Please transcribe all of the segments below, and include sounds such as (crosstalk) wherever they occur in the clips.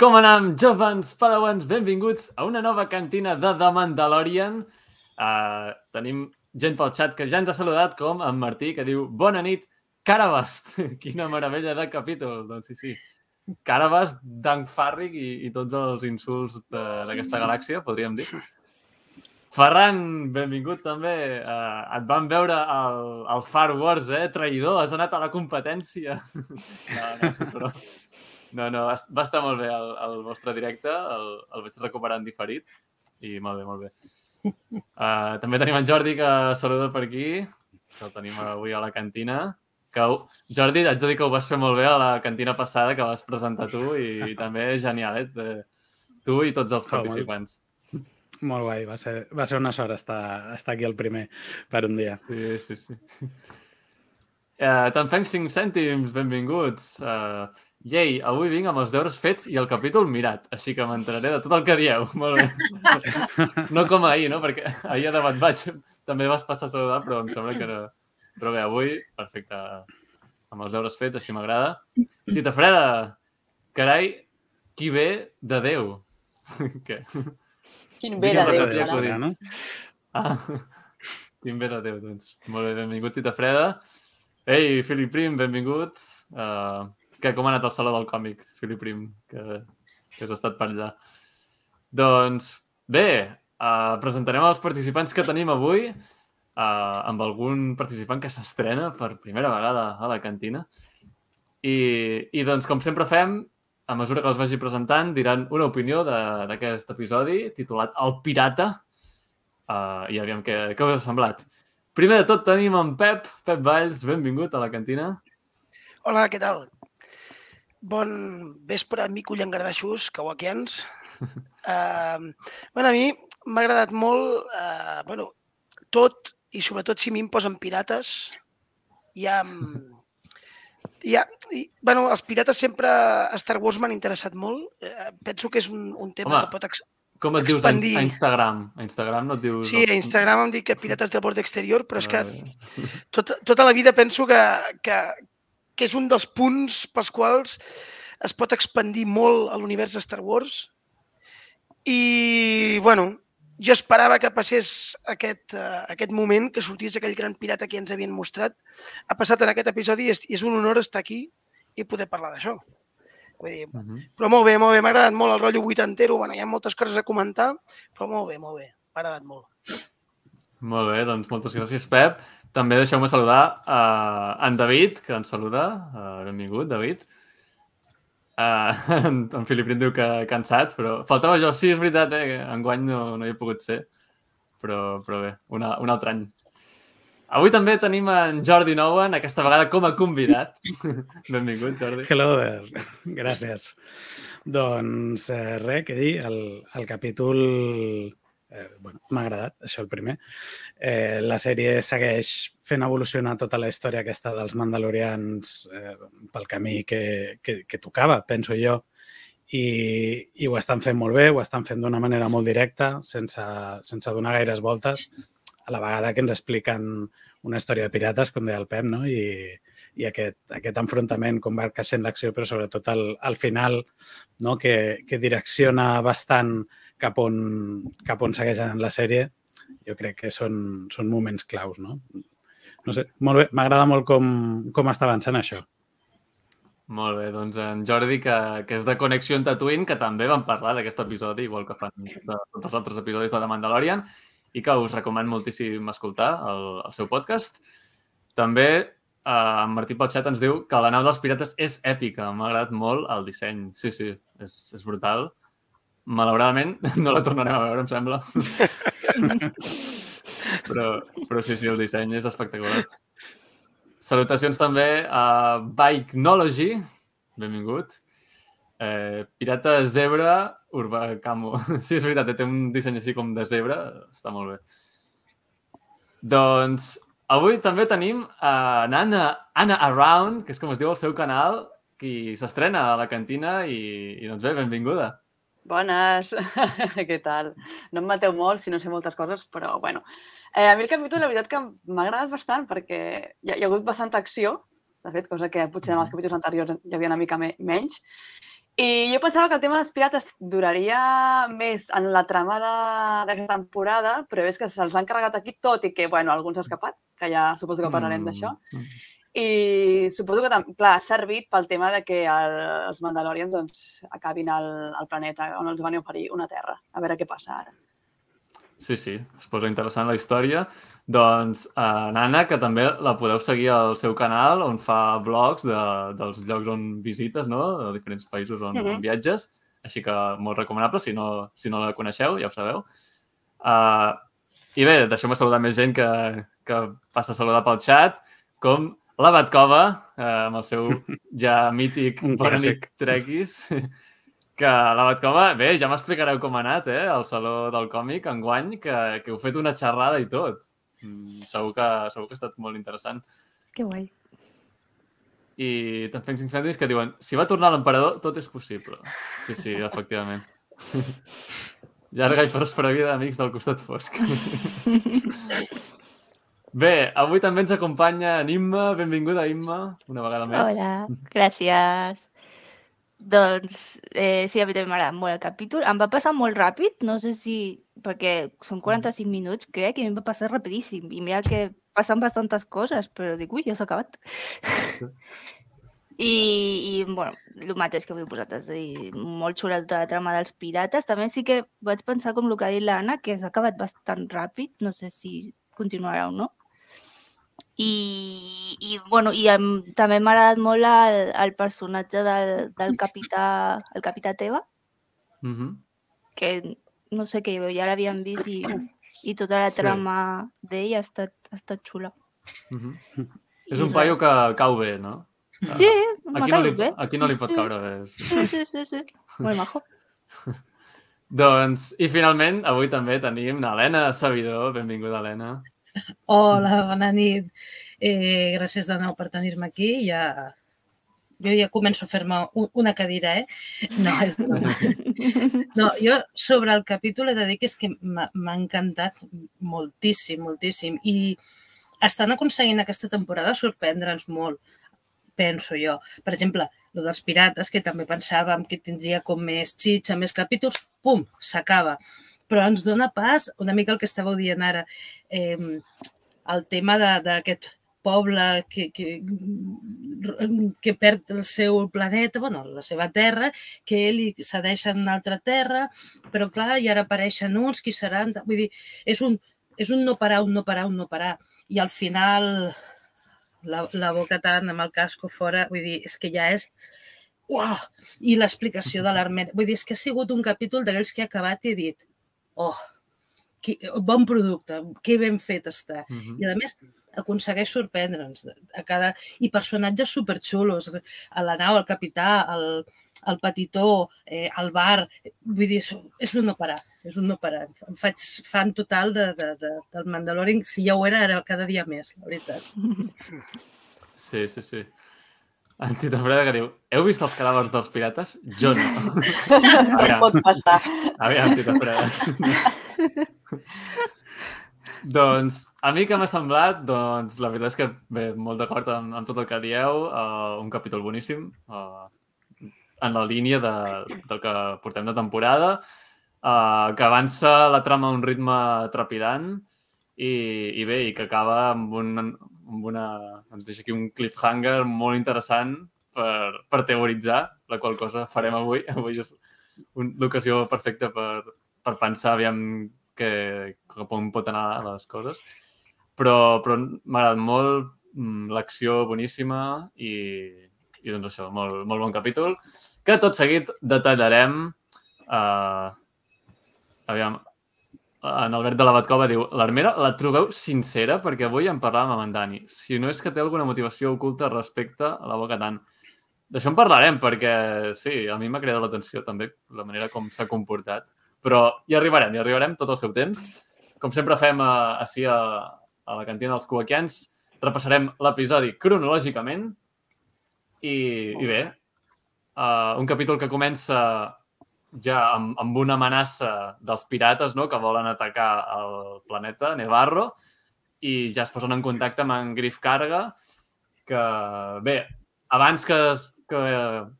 Com anam, jovens padawans? Benvinguts a una nova cantina de The Mandalorian. Uh, tenim gent pel xat que ja ens ha saludat, com en Martí, que diu Bona nit, Carabast. (laughs) Quina meravella de capítol. Doncs sí, sí. Carabast, Dank Farrig i, i tots els insults d'aquesta galàxia, podríem dir. Ferran, benvingut també. Uh, et van veure al, al Far Wars, eh? Traïdor, has anat a la competència. (laughs) no, no, però... no, no, va estar molt bé el, el vostre directe, el, el vaig recuperar en diferit i molt bé, molt bé. (laughs) Uh, també tenim en Jordi, que saluda per aquí, que el tenim avui a la cantina. Que, Jordi, haig de dir que ho vas fer molt bé a la cantina passada que vas presentar tu i, i també genial, eh? Tu i tots els participants. Oh, molt guai, va ser, va ser una sort estar, estar aquí el primer per un dia. Sí, sí, sí. Uh, (laughs) Te'n fem 5 cèntims, benvinguts. Uh, Yei, avui vinc amb els deures fets i el capítol mirat, així que m'entraré de tot el que dieu. (laughs) Molt bé. No com ahir, no? Perquè ahir a debat vaig també vas passar a saludar, però em sembla que no. Però bé, avui, perfecte, amb els deures fets, així m'agrada. Tita Freda, carai, qui ve de Déu? (laughs) Què? Quin bé de Déu. Déu no? Ah, quin bé de Déu, doncs. Molt bé, benvingut, Tita Freda. Ei, Filip Prim, benvingut. Uh, que com ha anat el Saló del Còmic, Filip Prim, que, que has estat per allà. Doncs, bé, uh, presentarem els participants que tenim avui uh, amb algun participant que s'estrena per primera vegada a la cantina. I, I doncs, com sempre fem, a mesura que els vagi presentant, diran una opinió d'aquest episodi titulat El Pirata. Uh, I aviam què, què us ha semblat. Primer de tot tenim en Pep. Pep Valls, benvingut a la cantina. Hola, què tal? Bon vespre, mico llangardaixos, cauaquians. (laughs) Uh, bueno, a mi m'ha agradat molt, uh, bueno, tot, i sobretot si m'hi posen pirates, ja ja, i, bueno, els pirates sempre a Star Wars m'han interessat molt. Eh, penso que és un, un tema Home, que pot ex com et dius expandir. a Instagram? A Instagram no et dius... Sí, a Instagram em dic que pirates del bord exterior, però és que tot, tota la vida penso que, que, que és un dels punts pels quals es pot expandir molt a l'univers de Star Wars. I, bueno, jo esperava que passés aquest, uh, aquest moment, que sortís aquell gran pirata que ens havien mostrat. Ha passat en aquest episodi i és, és un honor estar aquí i poder parlar d'això. Vull dir, uh -huh. Però molt bé, molt bé, m'ha agradat molt el rotllo vuitantero. Bueno, hi ha moltes coses a comentar, però molt bé, molt bé. M'ha agradat molt. Molt bé, doncs moltes gràcies, Pep. També deixeu-me saludar a en David, que ens saluda. Uh, benvingut, David. Uh, (laughs) en, en Filip diu que cansats, però faltava jo. Sí, és veritat, eh? Enguany no, no hi he pogut ser. Però, però bé, una, un altre any. Avui també tenim en Jordi Nouen, aquesta vegada com a convidat. (laughs) Benvingut, Jordi. Hello there. Gràcies. Doncs eh, res, què dir, el, el capítol eh, bueno, m'ha agradat, això el primer. Eh, la sèrie segueix fent evolucionar tota la història aquesta dels mandalorians eh, pel camí que, que, que tocava, penso jo, i, i ho estan fent molt bé, ho estan fent d'una manera molt directa, sense, sense donar gaires voltes, a la vegada que ens expliquen una història de pirates, com deia el Pep, no? I, i aquest, aquest enfrontament com va sent l'acció, però sobretot al, al final, no? que, que direcciona bastant cap on, cap on segueixen la sèrie, jo crec que són, són moments claus, no? No sé, molt bé, m'agrada molt com, com està avançant això. Molt bé, doncs en Jordi, que, que és de Connexió en Tatooine, que també vam parlar d'aquest episodi, igual que fan de tots els altres episodis de The Mandalorian, i que us recomano moltíssim escoltar el, el seu podcast. També eh, en Martí Potxat ens diu que la nau dels pirates és èpica. M'ha agradat molt el disseny. Sí, sí, és, és brutal. Malauradament, (laughs) no la tornarem a veure, em sembla. (laughs) però, però sí, sí, el disseny és espectacular. Salutacions també a Bikenology, benvingut. Eh, Pirata Zebra Urba Camo. (laughs) Sí, és veritat, té un disseny així com de zebra, està molt bé. Doncs avui també tenim a Anna, Anna Around, que és com es diu el seu canal, qui s'estrena a la cantina i, i doncs bé, benvinguda. Bones, (laughs) què tal? No em mateu molt si no sé moltes coses, però bueno. Eh, a mi el capítol, la veritat que m'ha agradat bastant perquè hi ha, hi ha hagut bastanta acció, de fet, cosa que potser en els capítols anteriors hi havia una mica me menys. I jo pensava que el tema dels pirates duraria més en la trama de- d'aquesta temporada, però és que se'ls han carregat aquí tot i que, bueno, alguns ha escapat, que ja suposo que parlarem d'això. Mm. I suposo que, clar, ha servit pel tema de que el, els Mandalorians doncs, acabin al, al planeta on els van oferir una terra. A veure què passa ara. Sí, sí, es posa interessant la història. Doncs uh, Nana, que també la podeu seguir al seu canal, on fa vlogs de, dels llocs on visites, no? de diferents països on, Mhm. on viatges. Així que molt recomanable, si no, si no la coneixeu, ja ho sabeu. Uh, I bé, deixeu-me saludar més gent que, que passa a saludar pel xat, com la Batcova, uh, amb el seu (laughs) ja mític Bona nit, trequis, que la Batcova, bé, ja m'explicareu com ha anat, eh, al Saló del Còmic, enguany, que, que heu fet una xerrada i tot. Mm, segur, que, segur que ha estat molt interessant. Que guai. I també Fancy Infantis que diuen si va tornar l'emperador, tot és possible. Sí, sí, (laughs) efectivament. Llarga i pròspera vida, amics del costat fosc. (laughs) Bé, avui també ens acompanya en Imma. Benvinguda, Imma, una vegada més. Hola, gràcies. Doncs eh, sí, a mi també m'agrada molt el capítol. Em va passar molt ràpid, no sé si... perquè són 45 minuts, crec, i em va passar rapidíssim. I mira que passen bastantes coses, però dic, ui, ja s'ha acabat. (laughs) I, I, bueno, el mateix que vull vosaltres, i molt xula tota la trama dels pirates. També sí que vaig pensar, com el que ha dit l'Anna, que s'ha acabat bastant ràpid, no sé si continuarà o no. I, i, bueno, i em, també m'ha agradat molt el, el personatge del, del capità, el capità Teva, Mm -hmm. que no sé què, ja l'havíem vist i, i tota la Sí. trama d'ell ha estat, ha estat xula. Mm -hmm. És un paio que cau bé, no? Sí, A m'ha qui no li, bé. a qui no li pot Sí. caure bé? Sí. Sí, sí, sí, sí. Molt majo. (laughs) Doncs, i finalment, avui també tenim l'Helena Sabidor. Benvinguda, Helena. Hola, bona nit. Eh, gràcies de nou per tenir-me aquí. Ja, jo ja començo a fer-me un- una cadira, eh? No, és broma. (laughs) no, jo sobre el capítol he de dir que és que m'ha encantat moltíssim, moltíssim. I estan aconseguint aquesta temporada sorprendre'ns molt, penso jo. Per exemple, el dels pirates, que també pensàvem que tindria com més xitxa, més capítols, pum, s'acaba. Però ens dona pas una mica el que estàveu dient ara, eh, el tema d'aquest poble que, que, que perd el seu planeta, bueno, la seva terra, que li cedeixen una altra terra, però clar, i ara apareixen uns, qui seran... Vull dir, és un, és un no parar, un no parar, un no parar. I al final, la, la boca tant amb el casco fora, vull dir, és que ja és... Uau! I l'explicació de l'Armènia. Vull dir, és que ha sigut un capítol d'aquells que he acabat i he dit, oh, qui, bon producte, que ben fet està. Mm -hmm. I a més, aconsegueix sorprendre'ns a cada... i personatges superxulos. A la nau, el capità, el, el petitó, eh, el bar... Vull dir, és, és un no parar, és un no parar. Em faig fan total de, de, de, del Mandalorian. Si ja ho era, ara cada dia més, la veritat. Sí, sí, sí. En Tita Freda que diu, heu vist els cadàvers dels pirates? Jo no. (laughs) Què pot passar? Aviam, Tita Freda. (laughs) doncs, a mi que m'ha semblat, doncs, la veritat és que, bé, molt d'acord amb, amb tot el que dieu, uh, un capítol boníssim, uh, en la línia de, del que portem de temporada, uh, que avança la trama a un ritme trepidant i, i bé, i que acaba amb, un, amb una... ens deixa aquí un cliffhanger molt interessant per, per teoritzar, la qual cosa farem avui. (laughs) Avui és l'ocasió perfecta per, per pensar aviam que, cap on pot anar les coses. Però, però m'ha agradat molt, mm, l'acció boníssima i, i doncs això, molt, molt bon capítol, que tot seguit detallarem. Uh, aviam, en Albert de la Batcova diu l'Armera la trobeu sincera? Perquè avui en parlàvem amb en Dani. Si no és que té alguna motivació oculta respecte a la boca tant. D'això en parlarem, perquè sí, a mi m'ha cridat l'atenció també la manera com s'ha comportat. Però hi arribarem, hi arribarem tot el seu temps. Com sempre fem a, així a, a la cantina dels cubaquians, repassarem l'episodi cronològicament i, i bé, uh, un capítol que comença ja amb, amb una amenaça dels pirates no? que volen atacar el planeta Nevarro i ja es posen en contacte amb en Griff Carga que, bé, abans que, es, que,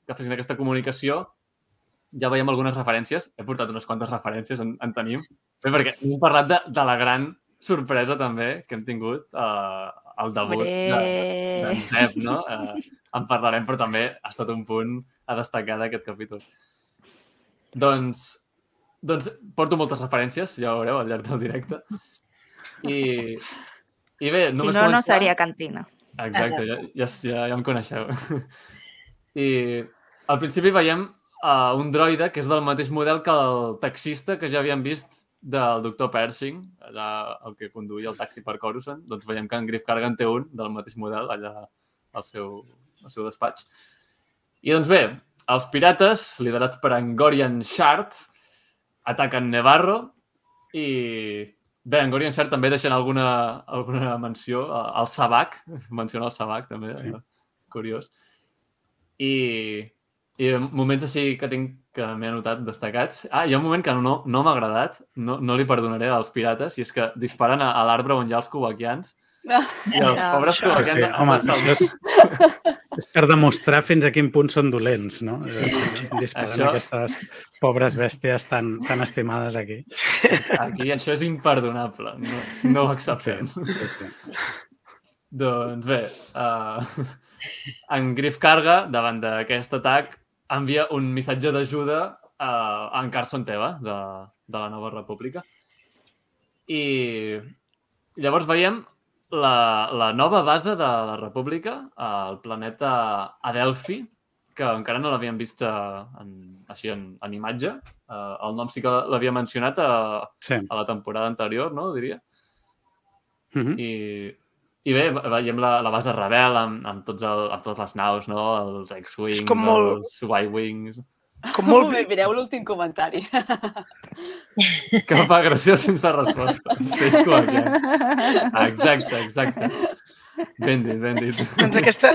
que fessin aquesta comunicació ja veiem algunes referències. He portat unes quantes referències, en, en tenim. Bé, perquè hem parlat de, de la gran sorpresa també que hem tingut uh, al debut d'en Seb, no? Uh, en parlarem, però també ha estat un punt a destacar d'aquest capítol. Doncs, doncs porto moltes referències, ja ho veureu al llarg del directe. I, i bé, Si només no, no començar... seria cantina. Exacte, ja, ja, ja, ja em coneixeu. I al principi veiem uh, un droide que és del mateix model que el taxista que ja havíem vist del doctor Pershing, allà el que conduïa el taxi per Coruscant. Doncs veiem que en Griff Kargan té un del mateix model allà al seu, al seu despatx. I doncs bé, els pirates, liderats per en Gorian Shard, ataquen Nevarro i bé, en Gorian Shard també deixen alguna, alguna menció al Sabac, (laughs) menciona el Sabac també, Sí. sí. curiós. I, i moments així que tinc que m'he anotat destacats. Ah, hi ha un moment que no, no m'ha agradat, no, no li perdonaré als pirates, i és que disparen a, a l'arbre on hi ha els covaquians i els Ja. pobres Sí, covaquians sí, de home, això és, és per demostrar fins a quin punt són dolents, no? Disparant Això- aquestes pobres bèsties tan, tan estimades aquí. Aquí això és imperdonable, no, no ho Sí, acceptem. sí, sí. Doncs bé, uh, en Griff Carga, davant d'aquest atac, envia un missatge d'ajuda a en Carson Teva, de, de la Nova República. I llavors veiem la, la nova base de la República, al planeta Adelphi, que encara no l'havíem vist eh, en, així en, en imatge. Uh, el nom sí que l'havia mencionat a, sí. a la temporada anterior, no? Diria. Mhm. I, i bé, ve- veiem la, la base rebel amb, amb, tots el, amb totes les naus, no? Els X-Wings, molt- els Y-Wings... Com molt, Bé, mireu l'últim comentari. (laughs) Que em fa gràcia sense resposta. Sí, clar, ja. Exacte, exacte. Ben dit, ben dit. doncs aquesta,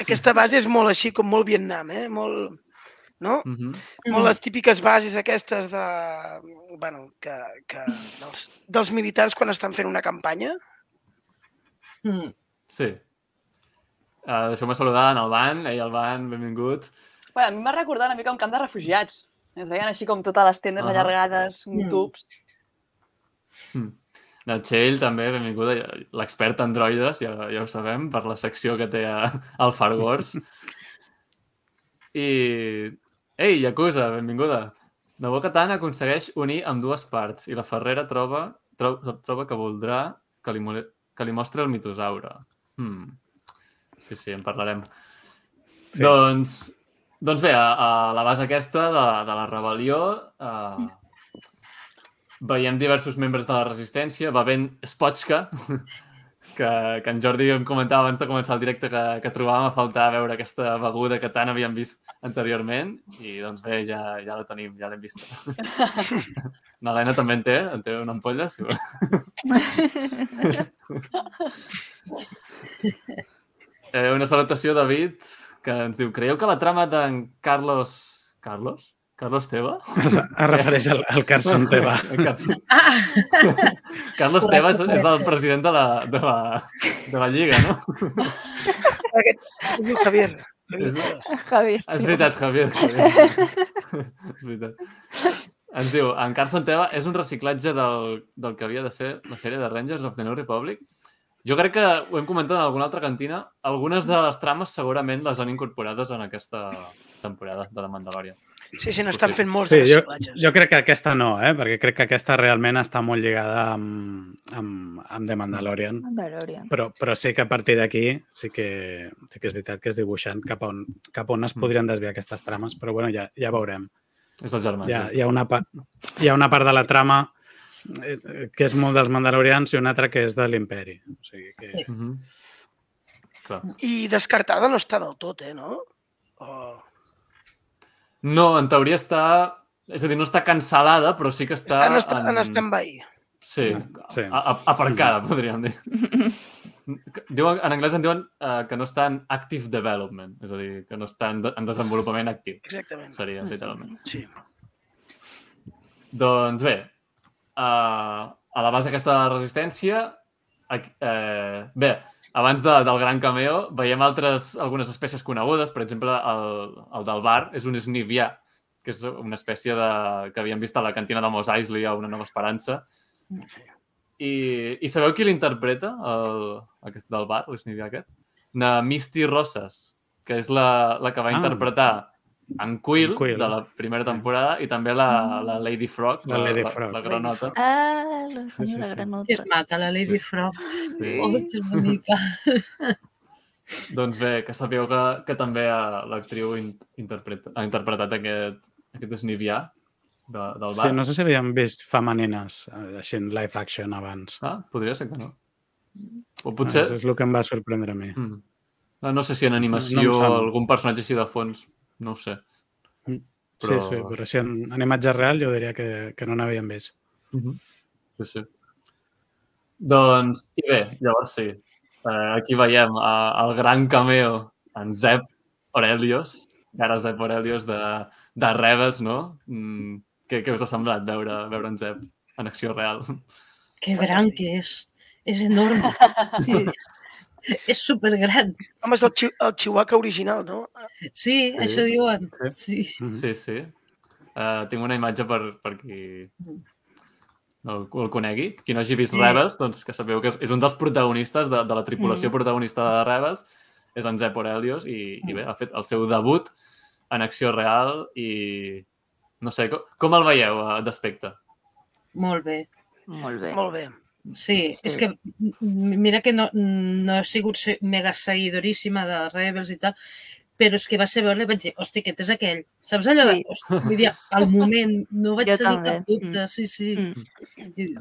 aquesta base és molt així, com molt Vietnam, eh? Molt, no? Mhm. Molt les típiques bases aquestes de... Bueno, que, que dels, dels militars quan estan fent una campanya. Mm. Sí. Uh, Deixeu-me saludar en Alban. Ei, Alban, benvingut. Bé, a mi m'ha recordat una mica un camp de refugiats. Es veien així com totes les tendes Ahà. allargades, amb Mm. tubs. La Txell, també, benvinguda. L'expert en droides, ja, ja ho sabem, per la secció que té a- al Far Wars. I... Ei, Yakuza, benvinguda. Nabo Katan aconsegueix unir amb dues parts i la Ferrera troba, tro, troba que voldrà que li, que li mostri el mitosaure. Hmm. Sí, sí, en parlarem. Sí. Doncs, doncs bé, a, a la base aquesta de, de la rebel·lió eh, veiem diversos membres de la resistència, va ben Spotchka, (laughs) que, que en Jordi em comentava abans de començar el directe que, que trobàvem a faltar veure aquesta beguda que tant havíem vist anteriorment i doncs bé, ja, ja la tenim, ja l'hem vista. (laughs) N'Helena també en té, en té una ampolla, si vol. (laughs) Eh, una salutació, David, que ens diu Creieu que la trama d'en Carlos... Carlos? Carlos Teva? Es, es refereix al, al Carson Teva. Carson. (laughs) Carlos Teva és, és el president de la, de la, de la Lliga, no? Aquest, es diu Javier. És, Javier. és veritat, Javier. Javier. (laughs) és veritat. Ens diu, en Carson Teva és un reciclatge del, del que havia de ser la sèrie de Rangers of the New Republic. Jo crec que ho hem comentat en alguna altra cantina. Algunes de les trames segurament les han incorporades en aquesta temporada de la Mandalorian. Sí, sí, n'estan fent molts Sí, de jo, jo crec que aquesta no, eh? perquè crec que aquesta realment està molt lligada amb, amb, amb The Mandalorian. Mandalorian. Però, però sí que a partir d'aquí sí, que, sí que és veritat que és dibuixant cap on, cap on es Mm. podrien desviar aquestes trames, però bueno, ja, ja veurem. És el germà. Hi ha, hi, ha una part, hi ha una part de la trama que és molt dels mandalorians i una altra que és de l'imperi. O sigui que... Sí. Mm -hmm. Clar. I descartada no està del tot, eh, no? O... No, en teoria està... És a dir, no està cancel·lada, però sí que està... En, est en stand-by. Sí, Sí. a- a- aparcada, (laughs) podríem dir. Diuen, en anglès en diuen uh, que no està en active development, és a dir, que no està en, de en desenvolupament actiu, Exactament. seria, literalment. Sí. Doncs bé, uh, a la base aquesta de la resistència, eh, bé, abans de, del gran cameo, veiem altres, algunes espècies conegudes, per exemple, el, el del bar és un snivià, que és una espècie de... que havíem vist a la cantina de Mos Eisley a Una Nova Esperança. I, i sabeu qui l'interpreta, aquest del bar, l'Snivi aquest? Na Misty Rosas, que és la, la que va Ah. interpretar en Quill, En Quill. de la primera temporada i també la, la Lady Frog, La Lady la, Frog. la granota. Ah, la sí, senyora sí. Granota. És maca, la Lady Frog. Sí. Oh, que bonica. (laughs) Doncs bé, que sapigueu que, que també eh, l'actriu in, interpreta, ha interpretat aquest, aquest Snivià de, del bar. Sí, no sé si havíem vist femenines eh, així en live action abans. Ah, podria ser que no. O Potser... potser... Això és el que em va sorprendre a mi. Mm. No, no sé si en animació No no algun personatge així de fons, no ho sé. Sí, Però- sí, però si en, en imatge real jo diria que, que no n'havíem vist. Sí, sí. Doncs, i bé, llavors sí. Eh, aquí veiem eh, el gran cameo en Zep Aurelius, que ara Zep Aurelius de, de Rebels, no? Mm, què, què us ha semblat veure, veure en Zep en acció real? Que gran que és. És enorme. (laughs) Sí. És supergran. Home, és el, Chi el Chihuahua original, no? Sí, Sí. això diuen. Sí. Sí, sí. Uh, tinc una imatge per, per qui no el, el conegui. Qui no hagi vist Sí. Rebels, doncs que sapeu que és, és un dels protagonistes de, de la tripulació Mm. protagonista de Rebels, és en Zep Aurelius i, i bé, ha fet el seu debut en acció real i no sé, com, com el veieu eh, d'aspecte? Molt bé. Molt bé. Molt bé. Sí, Sí. és que mira que no, no he sigut mega seguidoríssima de Rebels i tal, però és que va ser veure-la i vaig dir, hosti, aquest és aquell. Saps allò de... Sí. Hosti, vull dir, al moment no (laughs) vaig Jo tenir també. cap dubte, sí, sí. Mm.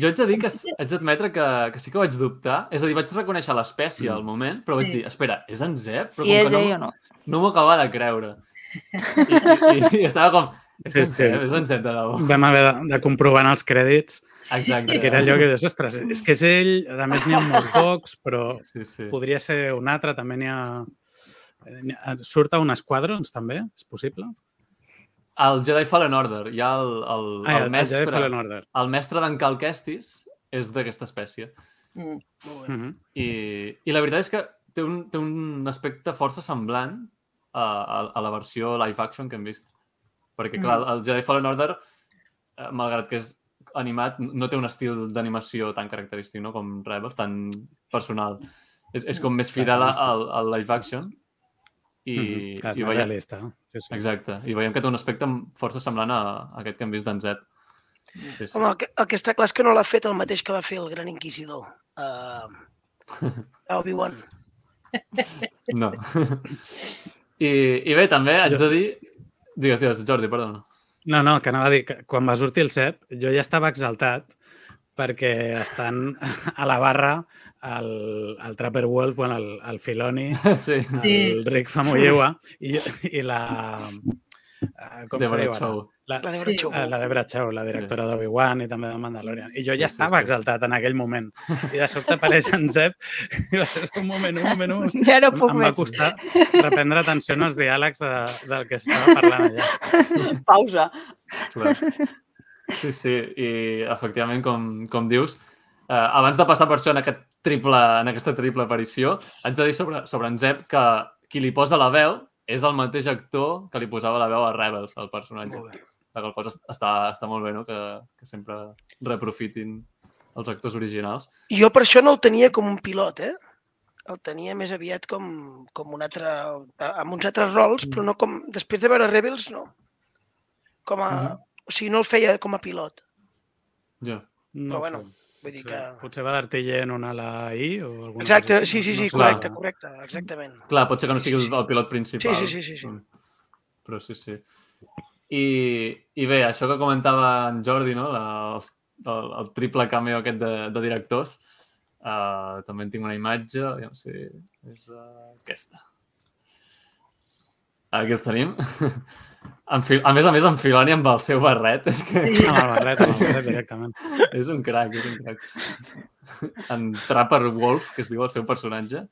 Jo haig de dir que haig d'admetre que, que sí que vaig dubtar. És a dir, vaig reconèixer l'espècie al moment, però vaig Sí. dir, espera, és en Zep? Però Si com és que no, ell o no. no m'ho acabava de creure. I, i, i, i estava com, és Sí, en sí. És en Zep de debò. Vam haver de, de comprovar en els crèdits Exacte. perquè era allò que dius, ostres, és que és ell, a més n'hi ha molt (laughs) pocs, però Sí, sí. podria ser un altre, també n'hi ha... Surt a un Squadrons, també? És possible? Al Jedi Fallen Order hi ha el, el, Ah, el, el, mestre, Jedi Fallen Order. el mestre d'en Cal Kestis és d'aquesta espècie. Mm. Mm -hmm. I, I la veritat és que té un, té un aspecte força semblant a, a, a la versió live action que hem vist. Perquè, clar, el Jedi Fallen Order, eh, malgrat que és animat, no té un estil d'animació tan característic no? com Rebels, tan personal. És, és com més fidel al, al live action. I, Mm -hmm. És i veiem, realista. Sí, sí. exacte. I veiem que té un aspecte força semblant a, a aquest que hem vist d'en Zep. Sí, sí. Home, el que, el que està clar és que no l'ha fet el mateix que va fer el gran inquisidor. Uh, Obi-Wan. (laughs) No. (laughs) I, I bé, també haig de dir... Digues, digues, Jordi, perdona. No, no, que anava a dir que quan va sortir el CEP jo ja estava exaltat perquè estan a la barra el, el Trapper Wolf, bueno, el, el Filoni, Sí, (laughs) Sí. el Rick Famuyiwa i, i la... eh, Com ara? Chow. La, La de Sí. Eh, la Debra Chow, la directora d'Obi-Wan i també de Mandalorian. I jo ja Sí, sí, estava sí. exaltat en aquell moment. I de sobte apareix en Zep i va ser un moment, un moment, un moment. (laughs) Ja no puc Em va més. costar reprendre atenció en els diàlegs de, del que estava parlant allà. (laughs) Pausa. Clar. Sí, sí, i efectivament, com, com dius, eh, abans de passar per això en, aquest triple, en aquesta triple aparició, haig de dir sobre, sobre en Zep que qui li posa la veu és el mateix actor que li posava la veu a Rebels, el personatge. Molt bé. La qual cosa està, està molt bé, no?, que, que sempre reprofitin els actors originals. Jo per això no el tenia com un pilot, eh? El tenia més aviat com, com un altre... amb uns altres rols, però no com... Després de veure Rebels, no. Com a... Mhm. O sigui, no el feia com a pilot. Ja. No Però bueno, sé. Vull dir Sí. que... Potser va d'artiller en una a la I o alguna Exacte, cosa sí, sí, sí, sé. correcte, correcte, exactament. Clar, pot ser que no sigui el, el pilot principal. Sí, sí, sí, sí, sí. Mm. Però sí, sí. I, I bé, això que comentava en Jordi, no? La, els, el, el triple cameo aquest de, de directors, uh, també en tinc una imatge, aviam si és uh, aquesta. Aquí els tenim. (laughs) A més a més, en Filoni amb el seu barret, és que Sí. Amb el barret, amb el barret directament. és un crac, és un crac. En Trapper Wolf, que es diu el seu personatge.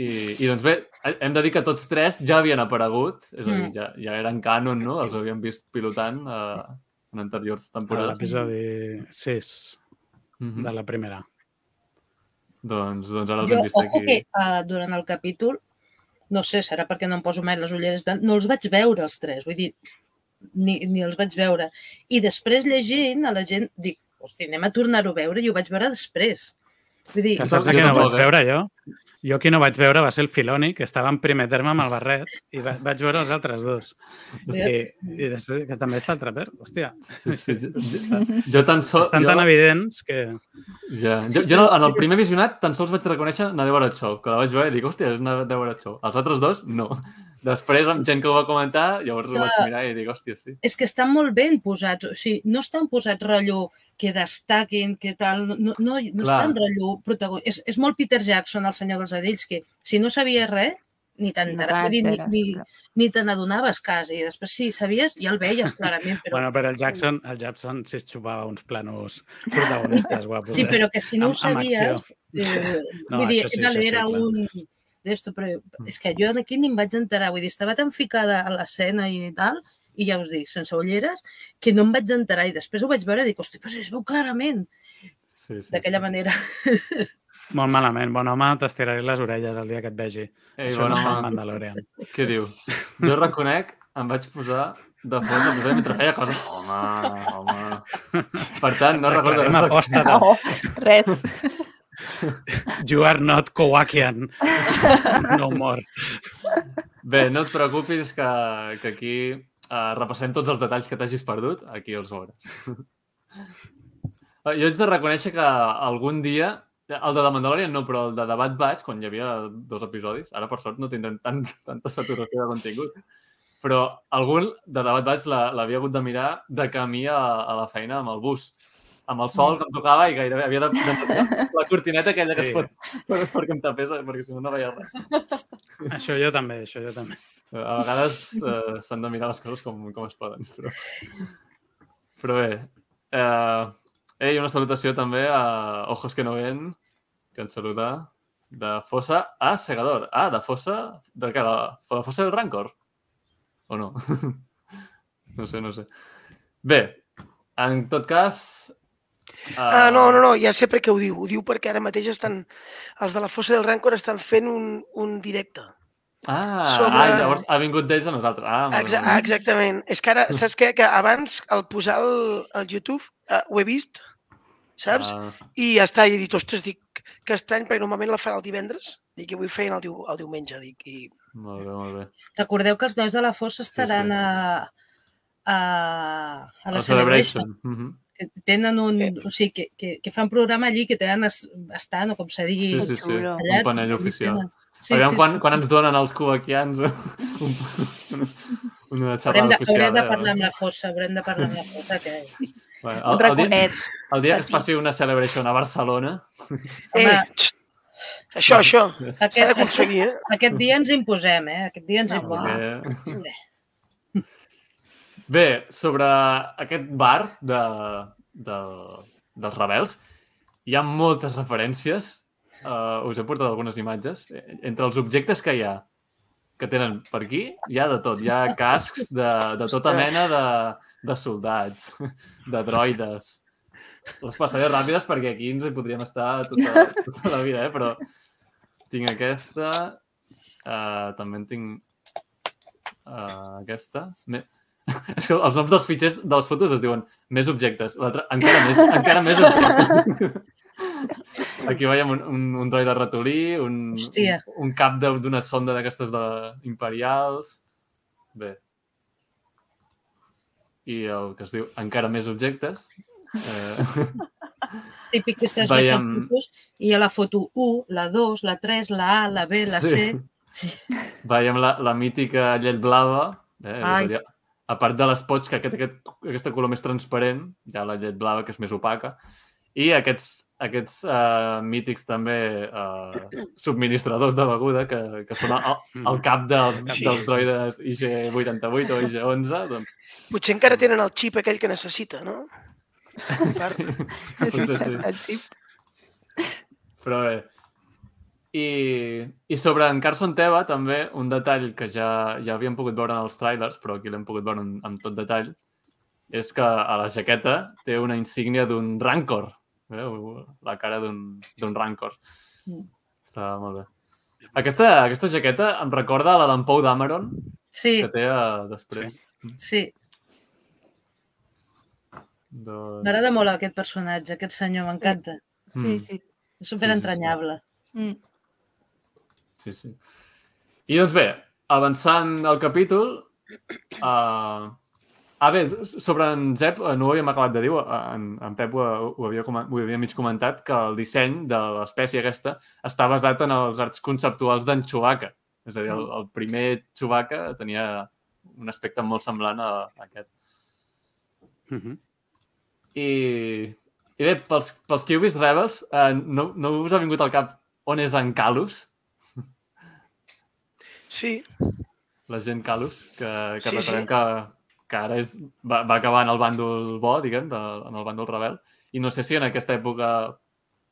I, I doncs bé, hem de dir que tots tres ja havien aparegut, és a dir, Mm. ja, ja eren canon, no? Els havíem vist pilotant uh, en anteriors A temporades. l'episodi 6 Mhm. de la primera. doncs, doncs ara els Jo, hem vist aquí. que uh, durant el capítol, no sé, serà perquè no em poso mai les ulleres, de... no els vaig veure els tres. Vull dir, ni, ni els vaig veure. I després llegint, a la gent, dic, hosti, anem a tornar-ho a veure i ho vaig veure després. Vull dir, Que saps a qui no vaig veure jo? Jo qui no vaig veure va ser el Filoni, que estava en primer terme amb el barret, i va, vaig veure els altres dos. I, i després, que també està el traper. Hòstia, Sí, sí. Jo, jo tan sols... estan tan jo, evidents que... ja, jo, jo, no- en el primer visionat tan sols vaig reconèixer na Deborah Chow, que la vaig veure i dic, hòstia, és na Deborah Chow. Els altres dos, no. Després, amb gent que ho va comentar, llavors ho vaig mirar i dic, hòstia, sí. és que estan molt ben posats. O sigui, no estan posats rotllo que destaquin, que tal... No, no, no Clar. estan rotllo protagonista. És, és molt Peter Jackson, el senyor dels Adells, que si no sabies res, ni dir, ni, ni, ni te n'adonaves quasi. I després sí, sabies, ja el veies clarament. Però... Bueno, però el Jackson, el Jackson sí es xupava uns planos protagonistes guapos. sí, eh? però que si no ho Amb- sabies... Eh, (laughs) No, vull dir, això sí, això sí, era clar. un d'esto, però és que jo aquí ni em vaig enterar, vull dir, estava tan ficada a l'escena i tal, i ja us dic, sense ulleres, que no em vaig enterar i després ho vaig veure i dic, hosti, però si es veu clarament, sí, sí d'aquella sí. manera. (laughs) Molt malament. Bon home, t'estiraré les orelles el dia que et vegi. Ei, Això bon no home, Mandalorian. què diu? Jo reconec, em vaig posar de fons el posar mentre feia coses. Home, home... Per tant, no recordo... Declarem aposta de No, res. You are not Kowakian. No more. Bé, no et preocupis que, que aquí uh, repassem tots els detalls que t'hagis perdut, aquí els veuràs. Jo haig de reconèixer que algun dia, el de The Mandalorian no, però el de The Bad Batch, quan hi havia dos episodis, ara per sort no tindrem tant, (laughs) tanta saturació de contingut, però algun de The Bad Batch la- l'havia hagut de mirar de camí a, a la feina amb el bus amb el sol que em tocava i gairebé havia de, de tapar (laughs) la cortineta aquella que Sí. es pot per, perquè em tapés, perquè si no no veia res. (laughs) Això jo també, això jo també. A vegades eh, s'han de mirar les coses com, com es poden. Però, però bé. Eh, ei, una salutació també a Ojos que no ven, que ens saluda de Fossa a Segador. Ah, de Fossa... De? De, de Fossa del Rancor? O no? (laughs) no sé, no sé. Bé, en tot cas... eh, Ah, no, no, no, ja sé per què ho diu. Ho diu perquè ara mateix estan... Els de la Fossa del Rancor estan fent un, un directe. Ah, ah, llavors ha vingut d'ells a nosaltres. Ah, Exa exactament. És que ara, (laughs) saps què? Que abans, al posar el, el YouTube, uh, ho he vist, saps? Ah, I ja està, i he dit, ostres, dic, que estrany, perquè normalment la fan el divendres. Dic, i avui feien el, diu, el diumenge, dic, i... molt bé, molt bé. Recordeu que els nois de la Fossa estaran sí. a, a, a la El Celebration. Celebration. Mhm. Que tenen un... O sigui, que, que, que fan programa allí, que tenen estant, o com se digui... Sí, sí, sí. xulo. Un panell oficial. Sí, Aviam sí, quan, sí. quan ens donen els cubaquians (laughs) un, una Haurem xerrada de, oficial. haurem de eh? parlar amb la Fossa, haurem de parlar amb la Fossa, que... Bueno, Un el, dia, raconet. el dia que es faci una celebration a Barcelona, Eh, això, això, s'ha d'aconseguir, eh? aquest dia ens imposem, eh? Aquest dia ens No, imposem. perquè... Bé, sobre aquest bar de, de, dels rebels, hi ha moltes referències. Uh, us he portat algunes imatges. Eh, Entre els objectes que hi ha, que tenen per aquí, hi ha de tot. Hi ha cascs de, de tota mena de, de soldats, de droides. Les passaré ràpides perquè aquí ens hi podríem estar tota, (laughs) tota la vida, eh? però tinc aquesta, uh, també en tinc uh, aquesta. Me... (laughs) És que els noms dels fitxers de les fotos es diuen més objectes, encara més, encara més objectes. (laughs) Aquí veiem un, un, un droide ratolí, un, un, Hòstia. un cap de- d'una sonda d'aquestes de imperials. Bé. I el que es diu encara més objectes. Eh, (laughs) Típic que estàs Veiem- Veiem... fotos i ha la foto 1, la 2, la 3, la A, la B, la C. Sí. Veiem la, la mítica llet blava. Eh? És a, Ai. dir, a part de l'espotx, que aquest, aquest, aquesta color més transparent, hi ha la llet blava, que és més opaca. I aquests, aquests uh, mítics també uh, subministradors de beguda, que, que són el, el cap dels, Sí. dels droides IG-88 o IG-11. Doncs, Potser encara tenen el xip aquell que necessita, no? (laughs) sí, potser sí. Xip. Però bé. I, I sobre en Carson Teva, també, un detall que ja, ja havíem pogut veure en els trailers, però aquí l'hem pogut veure en, amb tot detall, és que a la jaqueta té una insígnia d'un Rancor. Eh? La cara d'un Rancor. Mm. Està molt bé. Aquesta, aquesta jaqueta em recorda a la d'en Pou Dameron, Sí, que té uh, després. sí. Doncs... M'agrada molt aquest personatge, aquest senyor, m'encanta. Sí, Mm. sí. És superentranyable. Mm. Sí, sí. I doncs bé, avançant al capítol... Uh... Ah, bé, sobre en Zep, eh, no ho havíem acabat de dir, eh, en, en Pep ho, ho, havia, ho havia mig comentat, que el disseny de l'espècie aquesta està basat en els arts conceptuals d'en Chewbacca. És a dir, el, el primer Chewbacca tenia un aspecte molt semblant a, a aquest. Mhm. I, i bé, pels, pels que heu vist Rebels, eh, no, no us ha vingut al cap on és en Calus? Sí, la gent Calus, que, que Sí, sí, recordem sí. que, que ara és, va, va acabar en el bàndol bo, diguem, de, en el bàndol rebel. I no sé si en aquesta època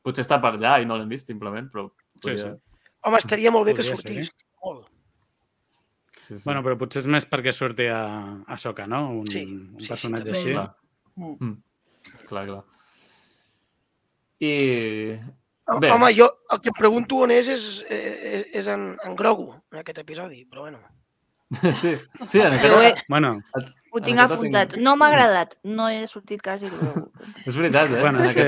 potser està per allà i no l'hem vist, simplement, però... Sí, podria- sí. home, estaria molt bé que Podria ser. sortís. Molt. sí, sí. Bueno, però potser és més perquè surti a, a Soca, no? Un, Sí, un sí, sí, personatge també. així. Clar. Mm. Clar, clar. I... Bé. Home, jo el que em pregunto on és és, és, és en, en Grogu, en aquest episodi, però bueno. (laughs) Sí, sí, en he, aquest... Bueno, ho En tinc apuntat. tinc- No m'ha agradat. No he sortit quasi Grogu. (laughs) És veritat, eh? bueno, En és que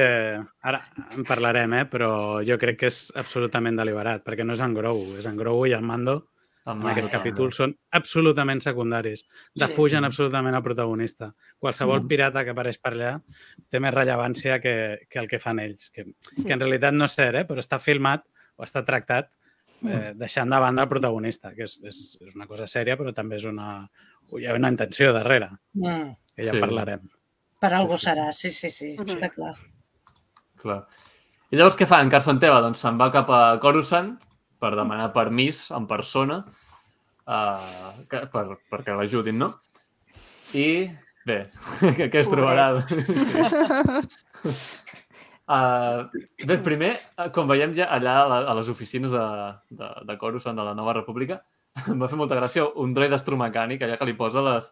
ara en parlarem, eh? però jo crec que és absolutament deliberat, perquè no és en Grogu, és en Grogu i el Mando en aquest Mando, capítol són absolutament secundaris, defugen Sí. absolutament el protagonista. Qualsevol Mm. pirata que apareix per allà té més rellevància que, que el que fan ells, que, Sí. que en realitat no és cert, eh? però està filmat o està tractat eh, deixant de banda el protagonista, que és, és, és una cosa sèria, però també és una, hi ha una intenció darrere, Mm. que ja Sí. sí. parlarem. Per Sí, algo sí, serà, sí, sí, sí, Mhm. està clar. Clar. I llavors què fa en Carson Teva? Doncs se'n va cap a Coruscant per demanar permís en persona uh, que, per, perquè l'ajudin, no? I bé, què, què es trobarà? Sí. Uh, (laughs) bé, primer, eh, quan veiem ja allà a, la- a les oficines de, de, de Coruscant, de la Nova República, (laughs) em va fer molta gràcia un droid astromecànic allà que li posa les,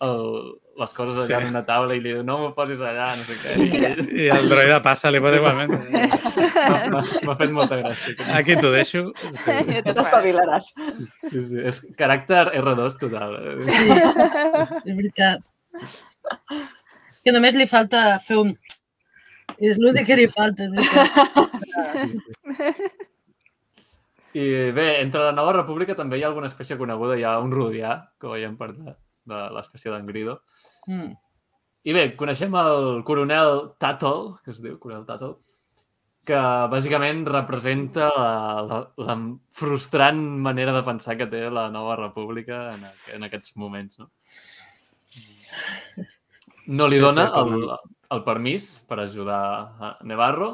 el, les coses allà Sí. en una taula i li diu no m'ho posis allà, no sé què. I I el droide passa, li pot igualment. M'ha- fet molta gràcia. Aquí t'ho deixo. Sí. T'ho faig. t'espavilaràs. Sí, sí, és caràcter R2 total. eh? Sí, és veritat. És que només li falta fer un... És l'únic que li falta, és veritat. Sí, sí. I bé, entre la Nova República també hi ha alguna espècie coneguda, hi ha un rodià, que veiem per allà, de l'espècie d'en Grido. Mm. I bé, coneixem el coronel Tattle, que es diu, coronel Tattle, que bàsicament representa la, la, la frustrant manera de pensar que té la Nova República en, en aquests moments, no? No li Sí, sí, dona el, totalment. el permís per ajudar a Nevarro,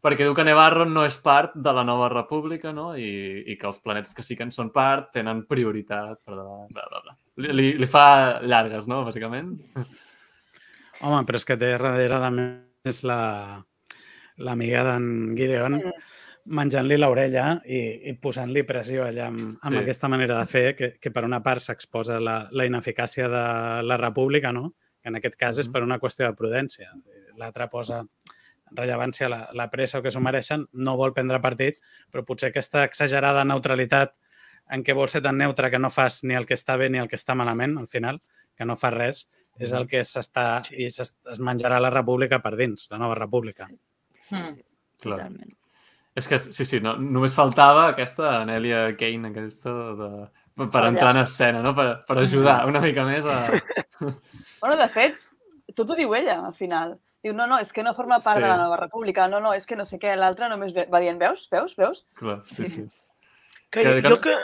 perquè diu que Nevarro no és part de la Nova República, no? I, i que els planetes que sí que en són part tenen prioritat per davant, bla, bla, bla. Li, li, li fa llargues, no?, bàsicament. Home, però és que té darrere de més la l'amiga d'en Gideon menjant-li l'orella i, i posant-li pressió allà amb, amb Sí. aquesta manera de fer, que, que per una part s'exposa la, la ineficàcia de la república, no? que en aquest cas és Mhm. per una qüestió de prudència. L'altre posa rellevància la, la pressa o que s'ho mereixen, no vol prendre partit, però potser aquesta exagerada neutralitat en què vols ser tan neutre que no fas ni el que està bé ni el que està malament, al final, que no fas res, és el que s'està i s'es- es menjarà la república per dins, la nova república. Mm. Clar. Totalment. És que, sí, sí, no, només faltava aquesta Anèlia Kane, aquesta de, per, per Allà. entrar en escena, no? Per, per ajudar una mica més a... (laughs) Bueno, de fet, tot ho diu ella, al final. Diu, no, no, és que no forma part Sí. de la nova república, no, no, és que no sé què, l'altre només ve- va dient, veus, veus, veus? Clar, sí, sí. Que, Que- que jo que...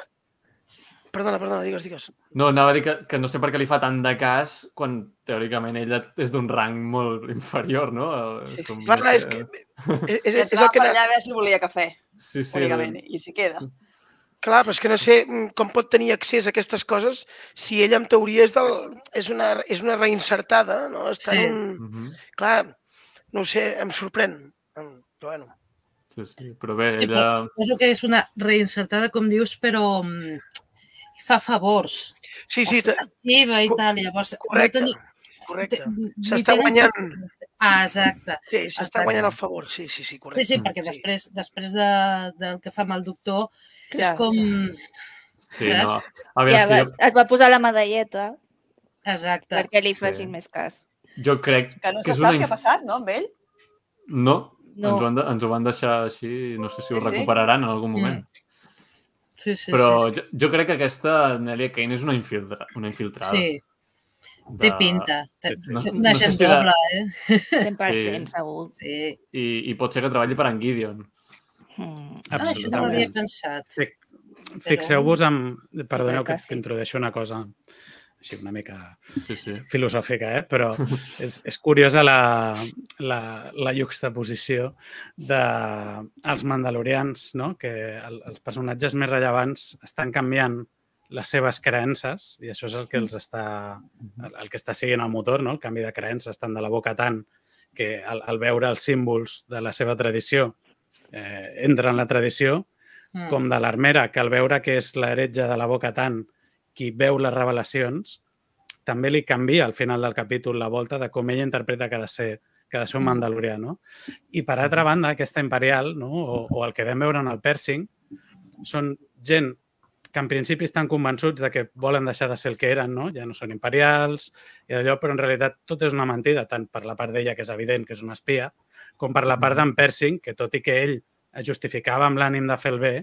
Perdona, perdona, digues, digues. No, anava a dir que, que no sé per què li fa tant de cas quan teòricament ella és d'un rang molt inferior, no? És com, Clar, no clar, sé, és que (laughs) és, és, és el que... allà a veure si volia cafè, Sí, sí. únicament, i s'hi queda. Clar, però és que no sé mm, com pot tenir accés a aquestes coses si ella, en teoria, és, del, és, una, és una reinsertada, no? Està Sí. en un... Mhm, Clar, no ho sé, em sorprèn. Però bueno, sí, sí. Però bé, Sí, ella... Suposo que és una reinsertada, com dius, però mm, fa favors. sí, sí, te- Estiva i tal, llavors... correcte, No tenir, correcte. S'està guanyant, Ah, exacte. sí, s'està guanyant el favor, sí, sí, sí, Sí, correcte. sí, perquè després, després de, del que fa amb el doctor, Clar. és com... Sí, no. saps? A veure, Ja que va, jo... es va posar la medalleta Exacte. perquè li Sí. facin més cas. jo crec Que no que se és sap una... què ha passat, no, amb ell? No, No. Ens, ho han de, ens ho van deixar així, no sé si ho Sí, sí. recuperaran en algun moment. Sí, sí, Però sí. jo, jo crec que aquesta Nelia Kane és una, infiltra, una infiltrada. Sí, de- té pinta. Té, No- no una sé gent si era- doble, eh? 100% segur. Sí. I, I pot ser que treballi per en Gideon. Mm. Ah, això no ho havia pensat. Sí. Fixeu-vos en... Perdoneu que, que que sí. introdueixo una cosa així una mica Sí, sí. filosòfica, eh? però és, és curiosa la, la, la juxtaposició dels mandalorians, no? que el, els personatges més rellevants estan canviant les seves creences i això és el que els està, el, el que està siguent el motor, no? el canvi de creences, tant de la boca tant que al, al veure els símbols de la seva tradició eh, entra en la tradició, Mm. com de l'armera, que al veure que és l'heretge de la boca tant qui veu les revelacions, també li canvia al final del capítol la volta de com ella interpreta que ha de ser, que ha de ser un mandalorià. No? I per altra banda, aquesta imperial, no? o, o el que vam veure en el Persing, són gent que en principi estan convençuts de que volen deixar de ser el que eren, no? ja no són imperials, i allò, però en realitat tot és una mentida, tant per la part d'ella, que és evident que és una espia, com per la part d'en Persing, que tot i que ell es justificava amb l'ànim de fer el bé,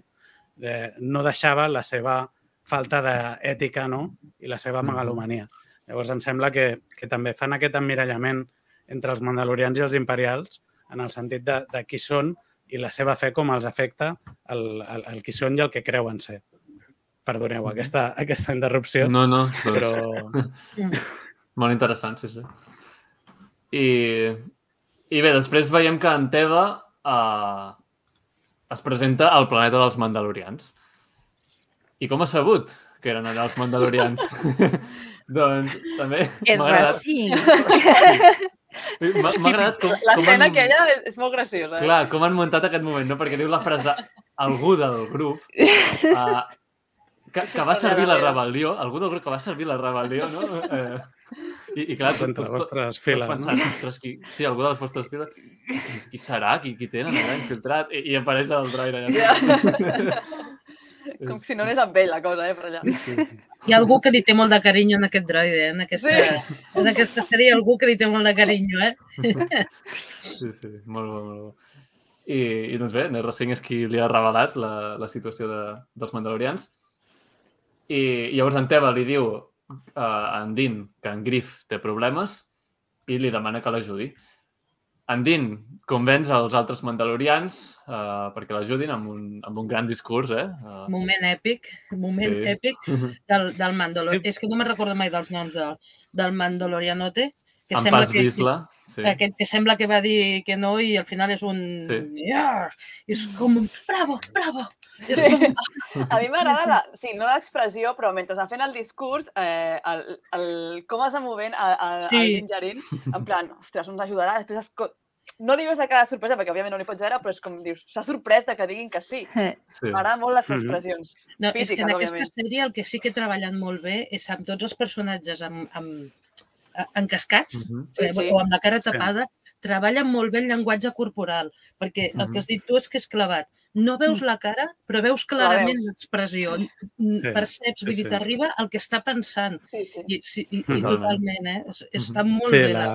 eh, no deixava la seva falta d'ètica no? i la seva megalomania. Llavors em sembla que, que també fan aquest emmirallament entre els mandalorians i els imperials en el sentit de, de qui són i la seva fe com els afecta el, el, el qui són i el que creuen ser. Perdoneu aquesta, aquesta interrupció, No, no, doncs, però (laughs) molt interessant, sí, sí. I, I bé, després veiem que en Teva uh, es presenta al planeta dels Mandalorians. I com ha sabut que eren allà els Mandalorians? (laughs) doncs també És m'ha agradat, racing. m'ha agradat com, com L'escena han, aquella és, molt graciosa. eh? clar, com han muntat aquest moment, no? perquè diu la frase algú del grup uh, que, que va servir la rebel·lió, algú del grup que va servir la rebel·lió, no? Eh, i, i clar, entre tot- les tot- vostres files. pensant, No? ostres, qui, sí, algú de les vostres files. Qui, qui serà? Qui, qui tenen allà infiltrat? I, i apareix el droide allà. (laughs) Com si no anés amb ell la cosa, eh, per allà. Sí, sí. Hi ha algú que li té molt de carinyo en aquest droide, eh? en aquesta, Sí. en aquesta sèrie hi ha algú que li té molt de carinyo, eh? sí, sí, molt bo, molt bo. I, i doncs bé, Nerra Singh és qui li ha revelat la, la situació de, dels Mandalorians. I, i llavors en Teva li diu uh, a en Din que en Griff té problemes i li demana que l'ajudi. En Din convenç els altres Mandalorians uh, perquè l'ajudin amb, un, amb un gran discurs, eh? Uh, Moment èpic, moment Sí. èpic (laughs) del, del Mandalor... Sí. És que no me'n recordo mai dels noms del, del Mandalorianote, que en sembla Pas que. Sí. aquest que sembla que va dir que no i al final és un... Sí. Yeah! És com un... Bravo, bravo! Sí. A mi m'agrada, la, sí, no l'expressió, però mentre està fent el discurs, eh, el, el, com es va movent a, a, Sí. el en plan, ostres, ens ajudarà, després es, no li veus la cara de sorpresa, perquè òbviament no li pots veure, però és com dius, s'ha sorprès de que diguin que sí. sí. M'agrada molt les Mhm. expressions. No, és que Físiques, en aquesta òbviament. sèrie el que sí que treballen molt bé és amb tots els personatges amb, amb, encascats, Mhm. Sí, eh, sí. o amb la cara Sí. Treballen molt bé el llenguatge corporal, perquè el que has dit tu és que és clavat. No veus la cara, però veus La clarament l'expressió. Sí. Sí, Perceps, vull dir, sí. t'arriba el que està pensant. Sí, sí. I, sí, i, i Totalment. totalment, eh? És- Està molt Sí, bé la,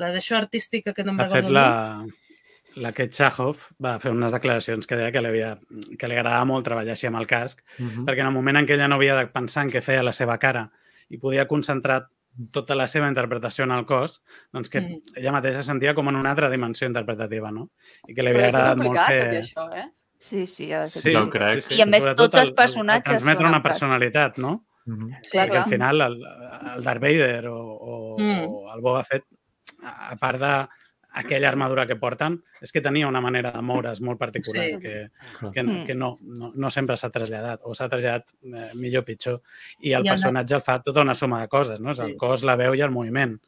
la, d'això artística que no em recordo. la, la Kate Chahov va fer unes declaracions que deia que li, havia, que li agradava molt treballar així amb el casc, Mhm. perquè en el moment en què ella no havia de pensar en què feia la seva cara i podia concentrar tota la seva interpretació en el cos, doncs que Mm. ella mateixa sentia com en una altra dimensió interpretativa, no? I que li havia agradat molt fer... això, eh? Sí, sí, ha de ser. Sí, Ja ho crec. I a més, sobretot tots els el- el- personatges El, transmetre una personalitat, no? Mhm. Sí, Clar, Perquè al clar. final el, el Darth Vader o, o, Mm. o el Boba Fett, a a part de aquella armadura que porten, és que tenia una manera de moure's molt particular Sí. que, que, Mm. que no, no, no sempre s'ha traslladat o s'ha traslladat eh, millor o pitjor. I el I personatge el fa tota una suma de coses, no? És el Sí. cos, la veu i el moviment.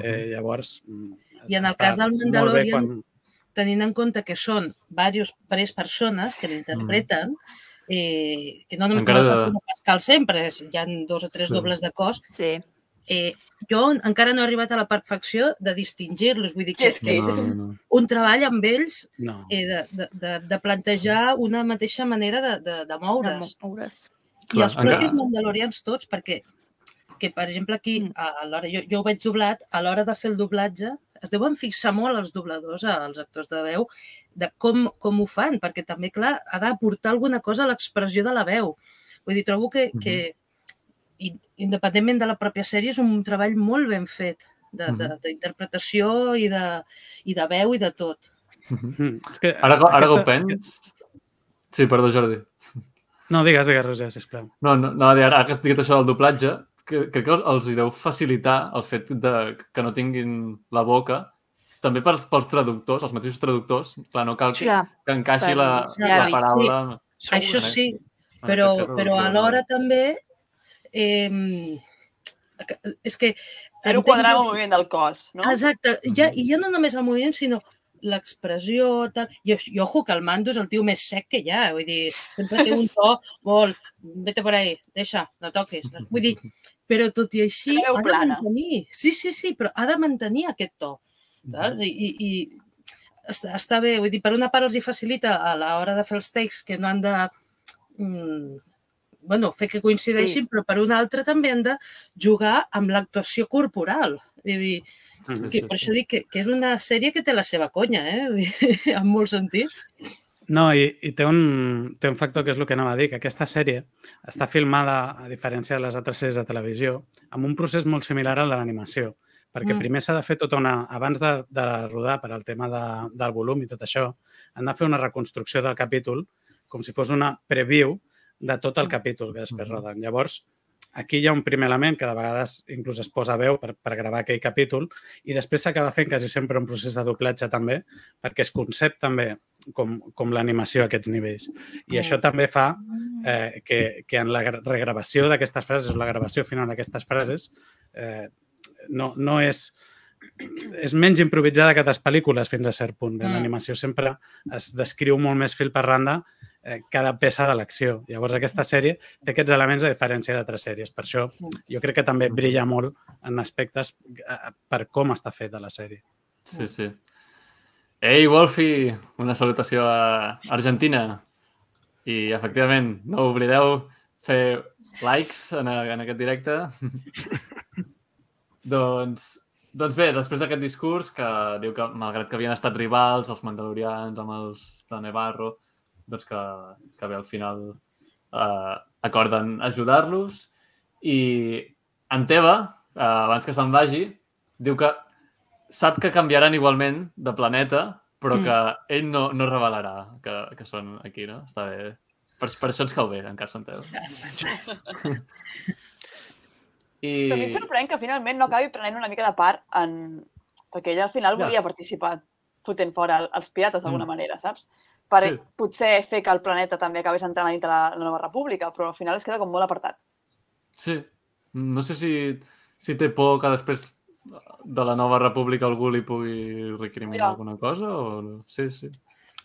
Eh, llavors, mm, I en el cas del Mandalorian, Quan... tenint en compte que són diversos, diverses persones que l'interpreten, eh, que no només Encara. Pascal sempre, és- hi ha dos o tres Sí. dobles de cos, Sí. eh, jo encara no he arribat a la perfecció de distingir-los, vull dir Que que és que- No, no, no. un treball amb ells No. eh, de, de, de, de plantejar una mateixa manera de, de, de De moure's. moure's. I els Clar, encara- propis mandalorians tots, perquè que, per exemple, aquí, Mm. a, a l'hora, jo, jo ho veig doblat, a l'hora de fer el doblatge, es deuen fixar molt els dobladors, els actors de veu, de com, com ho fan, perquè també, clar, ha d'aportar alguna cosa a l'expressió de la veu. Vull dir, trobo que, Mhm. que i- independentment de la pròpia sèrie, és un treball molt ben fet de- de- Mhm. d'interpretació i, de, i de veu i de tot. Mm, és que Ara, ara que ho aquesta- pens... Sí, perdó, Jordi. No, digues, digues, Roger, sisplau. No, no, no ara que has dit això del doblatge, que, crec que els, hi deu facilitar el fet de que no tinguin la boca, també pels, pels traductors, els mateixos traductors. Clar, no cal que, Clar, que encaixi per- la, ja la paraula. Segur, Això sí, però, però alhora també eh, és que quadrar amb jo- el moviment del cos, no? Exacte, ja, i ja no només el moviment, sinó l'expressió, tal... I, i ojo, que el Mando és el tio més sec que hi ha, vull dir, sempre té un to molt... Vete por ahí, deixa, no toquis. No? Vull dir, però tot i així ha de mantenir... Sí, sí, sí, però ha de mantenir aquest to. Saps? I, i, i està, està bé, vull dir, per una part els hi facilita a l'hora de fer els takes que no han de mm, bueno, fer que coincideixin, sí. però per una altra també han de jugar amb l'actuació corporal. Vull dir, Sí, que, sí, per sí. això dic que, que és una sèrie que té la seva conya, eh? (laughs) En molts sentits. No, i, i té, un, té un factor que és el que anava a dir, que aquesta sèrie està filmada, a diferència de les altres sèries de televisió, amb un procés molt similar al de l'animació. Perquè mm. primer s'ha de fer tota una... Abans de, de rodar per al tema de, del volum i tot això, han de fer una reconstrucció del capítol com si fos una preview de tot el capítol que després Mhm. roden. Llavors, aquí hi ha un primer element que de vegades inclús es posa veu per, per gravar aquell capítol i després s'acaba fent quasi sempre un procés de doblatge també perquè es concep també com, com l'animació a aquests nivells. I això també fa eh, que, que en la gra- regravació d'aquestes frases o la gravació final d'aquestes frases eh, no, no és és menys improvisada que altres pel·lícules fins a cert punt. En Mm. l'animació sempre es descriu molt més fil per randa eh, cada peça de l'acció. Llavors, aquesta sèrie té aquests elements a diferència d'altres sèries. Per això, jo crec que també brilla molt en aspectes eh, per com està feta la sèrie. Sí, sí. Ei, Wolfi! Una salutació a Argentina. I, efectivament, no oblideu fer likes en, en aquest directe. (laughs) doncs, doncs bé, després d'aquest discurs que diu que, malgrat que havien estat rivals, els mandalorians amb els de Nevarro, doncs que, que bé, al final eh, acorden ajudar-los i en Teva, eh, abans que se'n vagi, diu que sap que canviaran igualment de planeta, però Mm. que ell no, no revelarà que, que són aquí, no? Està bé. Per, per això ens cau bé, encara són Teva. (laughs) I... Però a mi em sorprèn que finalment no acabi prenent una mica de part en... Perquè ella al final Ja. volia participar fotent fora el- els pirates d'alguna Mm. manera, saps? Per Sí. potser fer que el planeta també acabés entrant a dintre la, la nova república, però al final es queda com molt apartat. Sí. No sé si, si té por que després de la nova república algú li pugui recriminar Ja. alguna cosa o no? Sí, sí.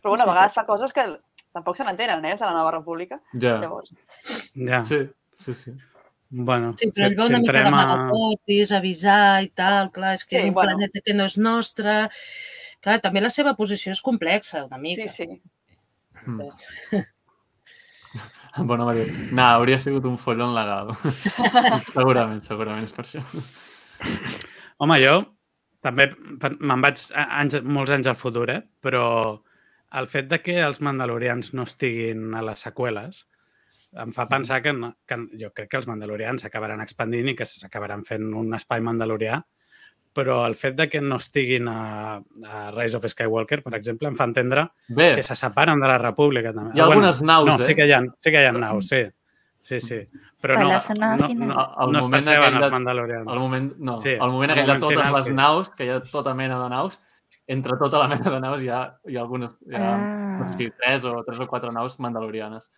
Però bueno, a vegades fa coses que tampoc se n'entenen, eh, de la nova república. Ja. Llavors, Ja. Sí, sí, sí. Bueno, Sí, però ell va una mica entrem a- d'amagapotis, avisar i tal, clar, és que Sí, un bueno. planeta que no és nostre. Clar, també la seva posició és complexa, una mica. sí, sí. Mm. Bona Maria. No, hauria sigut un follon legal. (laughs) segurament, segurament és per això. Home, jo també me'n vaig anys, molts anys al futur, eh? però el fet de que els mandalorians no estiguin a les seqüeles em fa pensar que, no, que jo crec que els mandalorians s'acabaran expandint i que s'acabaran fent un espai mandalorià, però el fet de que no estiguin a, a Rise of Skywalker, per exemple, em fa entendre Bé, que se separen de la República. També. hi ha Ah, bueno, algunes naus, no, eh? sí que hi ha, sí que hi ha naus, sí. Sí, sí. Però Per no, no, no, Al no es perceben els mandalorians. al moment, no, Sí, al moment aquell de totes final, les sí. naus, que hi ha tota mena de naus, entre tota la mena de naus hi ha, hi ha algunes, hi ha, Ah. no sé si tres o tres o quatre naus mandalorianes.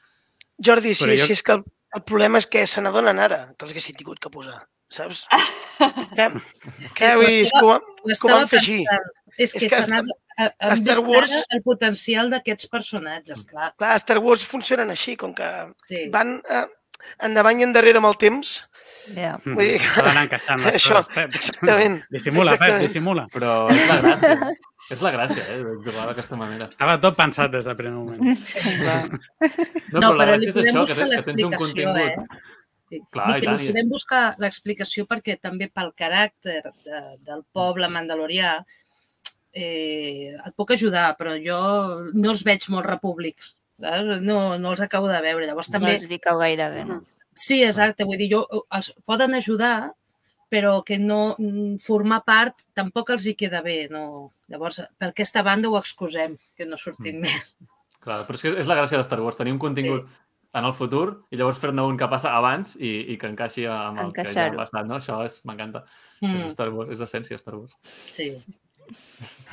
Jordi, sí, Però jo- sí, és que el, el problema és que se n'adonen ara que els haguessin tingut que posar, saps? eh, eh, vull dir, és que ho, Ho fer pensant. És que, És que se n'ha Star Wars- el potencial d'aquests personatges, clar. Clar, Star Wars funcionen així, com que Sí. van eh, endavant i endarrere amb el temps. Ja. Mm, Vull dir que- S'ha d'anar encaixant les (laughs) Això, coses, Pep. exactament. Dissimula, Pep, dissimula. Però és la gràcia. (laughs) és la gràcia, eh, de jugar d'aquesta manera. Estava tot pensat des del primer moment. (laughs) No, No, però la però li podem això, que, buscar l'explicació, contingut. eh? Clar, I i que tant, li i- podem buscar l'explicació perquè també pel caràcter de, del poble mandalorià eh, et puc ajudar, però jo no els veig molt repúblics. No, no els acabo de veure. Llavors No també... els li cau gaire bé. No? Sí, exacte. Vull dir, jo, els poden ajudar, però que no mm, formar part tampoc els hi queda bé. No. Llavors, per aquesta banda ho excusem, que no surtin Mm. més. Clar, però és que és la gràcia de Star Wars, tenir un contingut en el futur i llavors fer-ne un que passa abans i, i que encaixi amb el que ja ha passat, no? Això és, m'encanta. Mm. És Star Wars, és l'essència de Star Wars. sí. (laughs)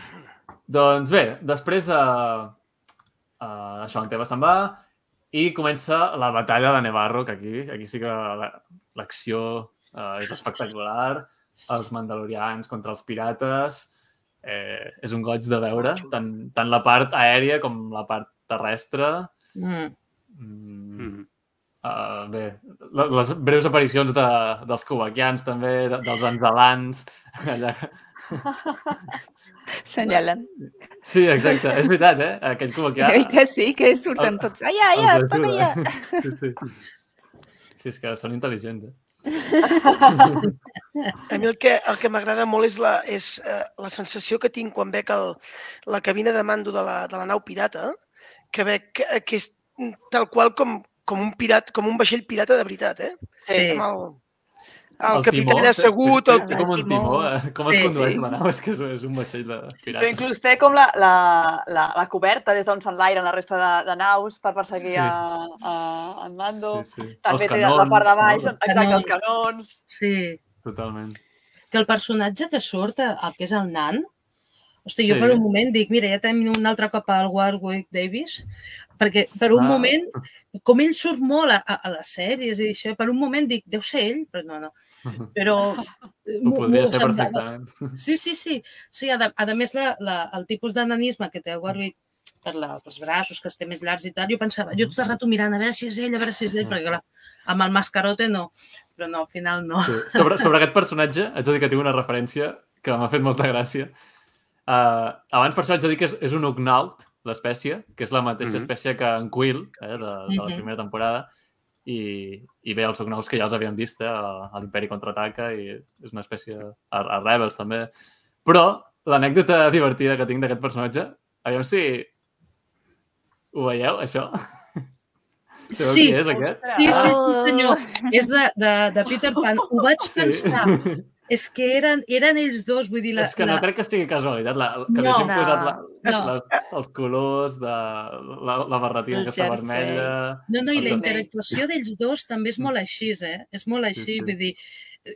Doncs bé, després de... Uh, això, en Teva se'n va i comença la batalla de Nevarro, que aquí, aquí sí que la- l'acció uh, és espectacular, els mandalorians contra els pirates, eh, és un goig de veure, tant, tant la part aèria com la part terrestre. Mm. Mm, uh, bé, le- les breus aparicions de, dels kubakians també, de, dels anzelans, (laughs) allà... (laughs) Senyalen. Sí, exacte, és veritat, eh? Aquell kubakià... Oi que sí, que surten tots. Allà, allà, els estan ajuda. allà. (laughs) Sí, sí. Sí, és que són intel·ligents, eh? A mi el que, el que m'agrada molt és, la, és eh, la sensació que tinc quan veig el, la cabina de mando de la, de la nau pirata, que veig que, que és tal qual com, com un pirat, com un vaixell pirata de veritat, eh? Sí. Amb el, el, allà té- assegut, el, com un timó. eh? com es Sí, condueix sí. la nau, és que és, és un vaixell de Però pirata. inclús té com la, la, la, la coberta des d'on s'enlairen la resta de, de naus per perseguir Sí. a, a, en Mando. Sí, sí. També Els té la part de baix, no? exacte, els Canons. canons. Sí. Totalment. Que el personatge que surt, eh, el que és el nan, hosti, jo Sí. per un moment dic, mira, ja tenim un altre cop al Warwick Davis, perquè per un Ah. moment, com ell surt molt a, a, a les sèries i això, per un moment dic, deu ser ell, però no, no. (laughs) Però... eh, podria ser perfectament. (laughs) Sí, sí, sí. sí a, a més, la, la, el tipus de nanisme que té el Warwick per la, els braços, que els té més llargs i tal, jo pensava, jo tot el rato mirant a veure si és ell, a veure si és ell, perquè clar, amb el mascarote no, però no, al final no. Sí. Sobre, sobre aquest personatge, haig de dir que tinc una referència que m'ha fet molta gràcia. Uh, abans per això haig de dir que és, és un Ugnaut, l'espècie, que és la mateixa Mhm. espècie que en Quill, eh, de, de la Mhm. primera temporada, i, i bé, els Ugnauts que ja els havíem vist eh, a, a l'Imperi Contraataca i és una espècie a, a Rebels també. Però l'anècdota divertida que tinc d'aquest personatge, aviam si ho veieu, això? Sabeu Sí. qui és aquest? Sí, sí, sí, senyor. És de, de, de Peter Pan. Ho vaig Sí. És que eren, eren ells dos, vull dir... La, és que no crec que sigui casualitat, la, que No. li hagin No. posat la, No. les, els colors de la, la barretina El aquesta jersei. vermella. No, no, i la el interactuació d'ells dos també és molt així, eh? És molt Sí, així, sí. vull dir...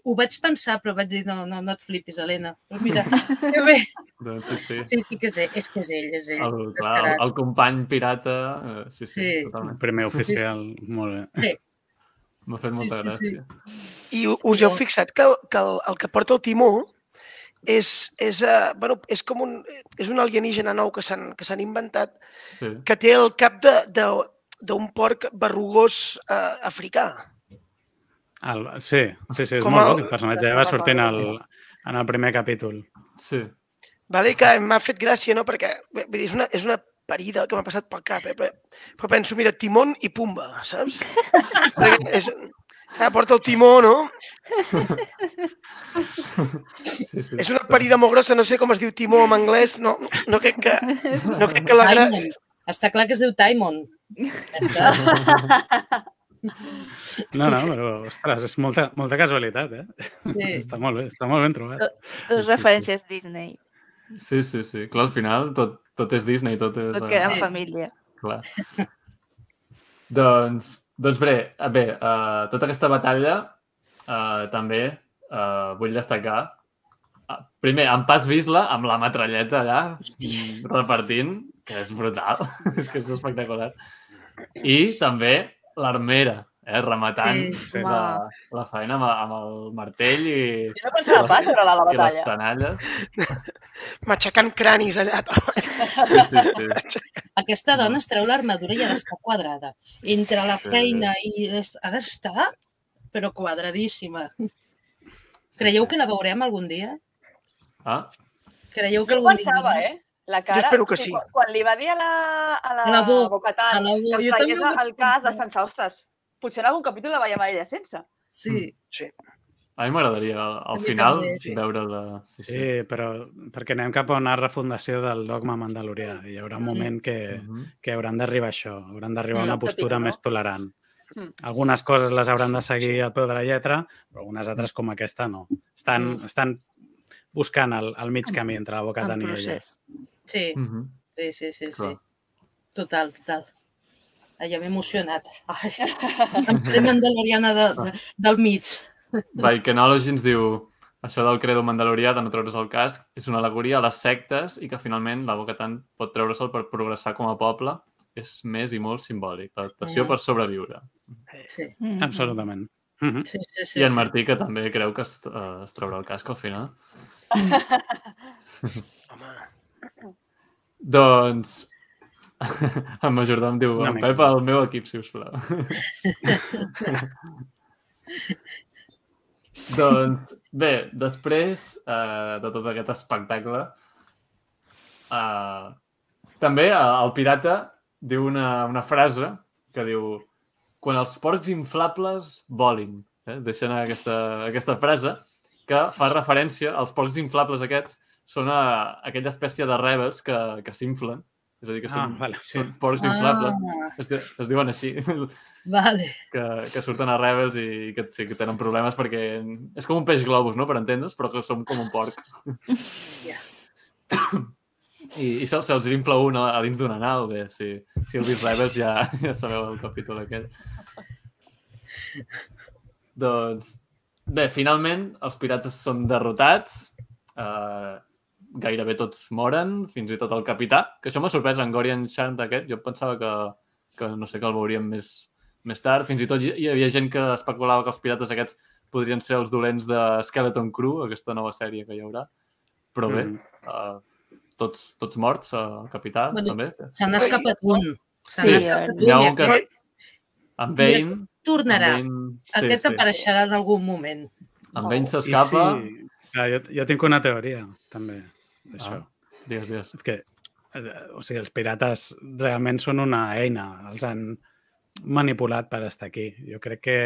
Ho vaig pensar, però vaig dir, no, no, no et flipis, Helena. Però (laughs) mira, que bé. Doncs sí, sí. Sí, sí que és ell, és que és ell, és ell. El, clar, el, el company pirata, eh, sí, sí, Sí. El totalment. primer oficial, molt bé. M'ha fet molta sí, sí. gràcia. I us heu fixat que el, que el, el que porta el timó és, és, uh, bueno, és com un, és un alienígena nou que s'han que s'han inventat Sí. que té el cap de- de- d'un porc berrugós uh, africà. El, sí, sí, sí, és Com molt el- bo. El personatge ja va sortir en el, en el primer capítol. sí. Vale? Que m'ha fet gràcia, no? Perquè bé, vull dir, és, una, és una parida que m'ha passat pel cap, eh? però, però penso, mira, Timon i Pumba, saps? (laughs) És, ah, porta el timó, no? (laughs) sí, sí. És una parida molt grossa, no sé com es diu timó en anglès, no, no crec que, no crec que la gra... Timon. Està clar que es diu Timon. No, no, però, ostres, és molta, molta casualitat, eh? Sí. Està molt bé, està molt ben trobat. Dos referències Disney. Sí, sí, sí. Clar, al final tot, tot és Disney, tot és... Tot queda en família. Clar. doncs, doncs bé, eh, bé uh, tota aquesta batalla uh, també uh, vull destacar uh, primer, en Pas Visla amb la metralleta allà mm, repartint, que és brutal, (laughs) és que és espectacular. I també l'armera, eh, rematant Sí, sí. la, la feina amb, amb el martell i, Jo no pensava pas veure la i les batalla. tenalles. matxacant cranis allà. (laughs) Sí, sí, sí. Aquesta dona es treu l'armadura i ha d'estar quadrada. Entre la feina i... Ha d'estar, però quadradíssima. Creieu que la veurem algun dia? Ah, Creieu que Jo algun pensava, dia... eh? La cara, espero que sí. Quan, quan li va dir a la, a la, la Bo- Bocatan a la Bo- que jo es també vaig el cas, vaig pensar, ostres, potser en algun capítol la veiem a ella sense. Sí, A mi m'agradaria al, mi final també, sí. veure-la... Sí, Sí, però perquè anem cap a una refundació del dogma mandalorià. Hi haurà un moment que, Mhm. que hauran d'arribar a això, hauran d'arribar a Mm, una postura no? més tolerant. Mm. Algunes coses les hauran de seguir al peu de la lletra, però algunes altres com aquesta no. Estan, Mm. estan buscant el, el mig camí entre la boca En i ella. sí, Mhm. sí, sí, sí, sí. Clar. Total, total. Ai, ja m'he emocionat. Ai, (laughs) em ple mandaloriana de, de, del mig. Vikenology ens diu això del credo mandalorià de no treure's el casc és una alegoria a les sectes i que finalment la boca tant pot treure'l per progressar com a poble és més i molt simbòlic. L'adaptació Mm. per sobreviure. Sí, Mhm. Absolutament. Mhm. sí, sí. sí I en sí. Martí, que també creu que es, eh, es traurà el casc al final. Home, (laughs) Doncs... (laughs) en Majordom diu, en mica. Pep al meu equip, si us plau. (laughs) doncs, bé, després eh, de tot aquest espectacle, eh, també eh, el pirata diu una, una frase que diu quan els porcs inflables volin. Eh? Deixen aquesta, aquesta frase que fa referència als porcs inflables aquests són a, aquella espècie de rebels que, que s'inflen. És a dir, que Ah, són, vale, sí. són porcs inflables. Ah, Es, di- es diuen així, vale. que, que surten a Rebels i que sí que tenen problemes perquè és com un peix globus, no?, per entendre's, però que som com un porc. Ja. I, i se'ls se se'ls infla un a, a dins d'una nau, bé, si, si heu vist Rebels ja, ja sabeu el capítol aquell. doncs, bé, finalment els pirates són derrotats, eh, gairebé tots moren, fins i tot el capità, que això m'ha sorprès, en Gorian Chant aquest, jo pensava que, que no sé, que el veuríem més, més tard, fins i tot hi hi havia gent que especulava que els pirates aquests podrien ser els dolents de Skeleton Crew, aquesta nova sèrie que hi haurà, però bé, Mhm. uh, tots, tots morts, uh, el capità Bueno, també. Se n'ha escapat un. Se Sí, N'hi ha un. que... En Bane... tornarà. En Bane, sí, Aquest sí. apareixerà en algun moment. En Bane I s'escapa... sí, clar, jo, jo tinc una teoria, també, d'això. Ah, digues, digues. que eh, o sigui, els pirates realment són una eina, els han manipulat per estar aquí. Jo crec que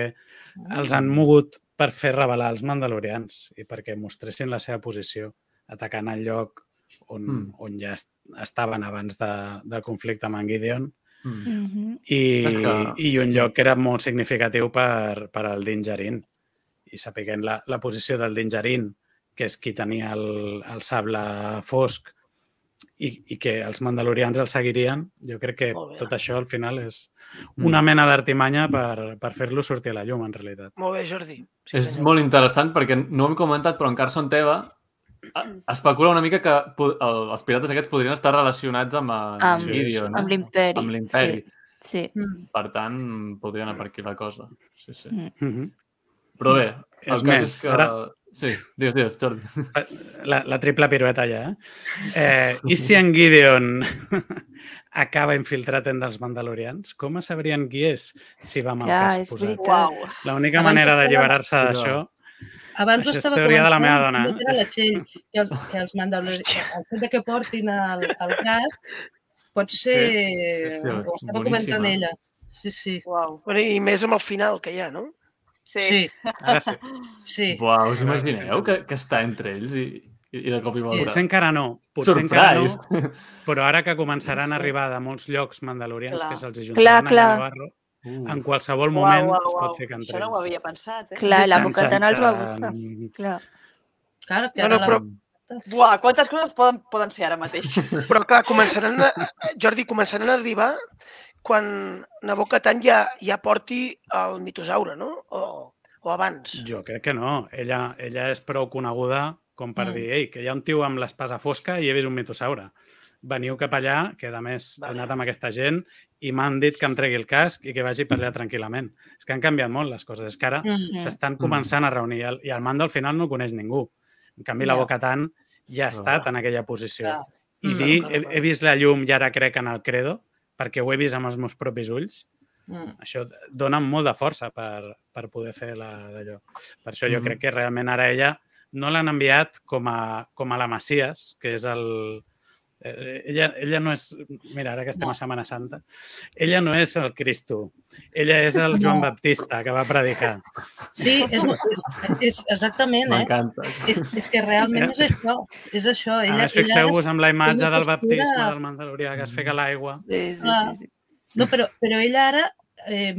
els han mogut per fer revelar els mandalorians i perquè mostressin la seva posició, atacant el lloc on, Mm. mm. on ja est estaven abans de, del conflicte amb en Gideon Mm. I, És que- i un lloc que era molt significatiu per, per al Dingerin. I sapiguent la, la posició del Dingerin, que és qui tenia el, el sable fosc i, i que els mandalorians el seguirien, jo crec que tot això al final és Mm. una mena d'artimanya per, per fer-lo sortir a la llum, en realitat. molt bé, Jordi. Sí, És senyor. molt interessant perquè no ho hem comentat, però en Carson Teva eh, especula una mica que el, els pirates aquests podrien estar relacionats amb, en Amb, Sí, Gideon, no? amb l'imperi. amb l'imperi. Sí. sí. Mm. Per tant, podria anar per aquí la cosa. Sí, sí. Mm. Mm Però bé, el És cas més, és que... ara- Sí, digues, digues, Jordi. La, la triple pirueta ja, eh? eh I si en Gideon (laughs) acaba infiltrat entre els mandalorians, com sabrien qui és si va amb el Clar, és posat? L'única manera estava- d'alliberar-se d'això Abans Això ho és estava teoria de la meva dona. també era la Txell, que els, que els mandalorians, el fet de que portin el, el casc pot ser... sí, sí, ho estava boníssima. comentant ella. Sí, sí. Uau. Bueno, I més amb el final que hi ha, no? Sí. Sí, ara sí. sí. Buah, us imagineu que, que està entre ells i, i de cop i volta? Potser encara no, potser encara no, Surprise! però ara que començaran No a arribar de molts llocs mandalorians Clar. que se'ls Clar, ajuntaran clar. a Navarro, Uh, en qualsevol Uau, moment uau, es uau. pot fer que entre Això no ho havia pensat, eh? Clar, la Xan, boca xan, tant els va gustar. Clar. Clar, que Bueno, ara però- la... Buah, quantes coses poden, poden ser ara mateix? (laughs) Però clar, començaran a, Jordi, començaran a arribar quan Nabokatan ja, ja porti el mitosaure, no? O, o abans. Jo crec que no. Ella, ella és prou coneguda com per Mm. dir, ei, que hi ha un tio amb l'espasa fosca i he vist un mitosaure. Veniu cap allà, que a més Vale. he anat amb aquesta gent i m'han dit que em tregui el casc i que vagi per allà tranquil·lament. És que han canviat molt les coses. És que ara Mm. s'estan començant a reunir i el, i el mando al final no coneix ningú. En canvi, la Ja. Boca-Tan ja ha estat en aquella posició. Clar. I Mm. dir, he, he vist la llum i ara crec en el credo, perquè ho he vist amb els meus propis ulls, Mm. això dona molt de força per, per poder fer la d'allò. Per això jo Mhm. crec que realment ara ella no l'han enviat com a, com a la Macias, que és el, ella, ella no és... Mira, ara que estem a Setmana Santa, ella no és el Cristo. Ella és el Joan No. Baptista, que va predicar. Sí, és, és, és exactament, eh? M'encanta. És, és que realment és això. És això. A Ella, més, fixeu-vos amb la imatge del postura- baptisme del Mandalorià que es fega a l'aigua. Sí, sí, sí, sí. No, però, però ella ara eh,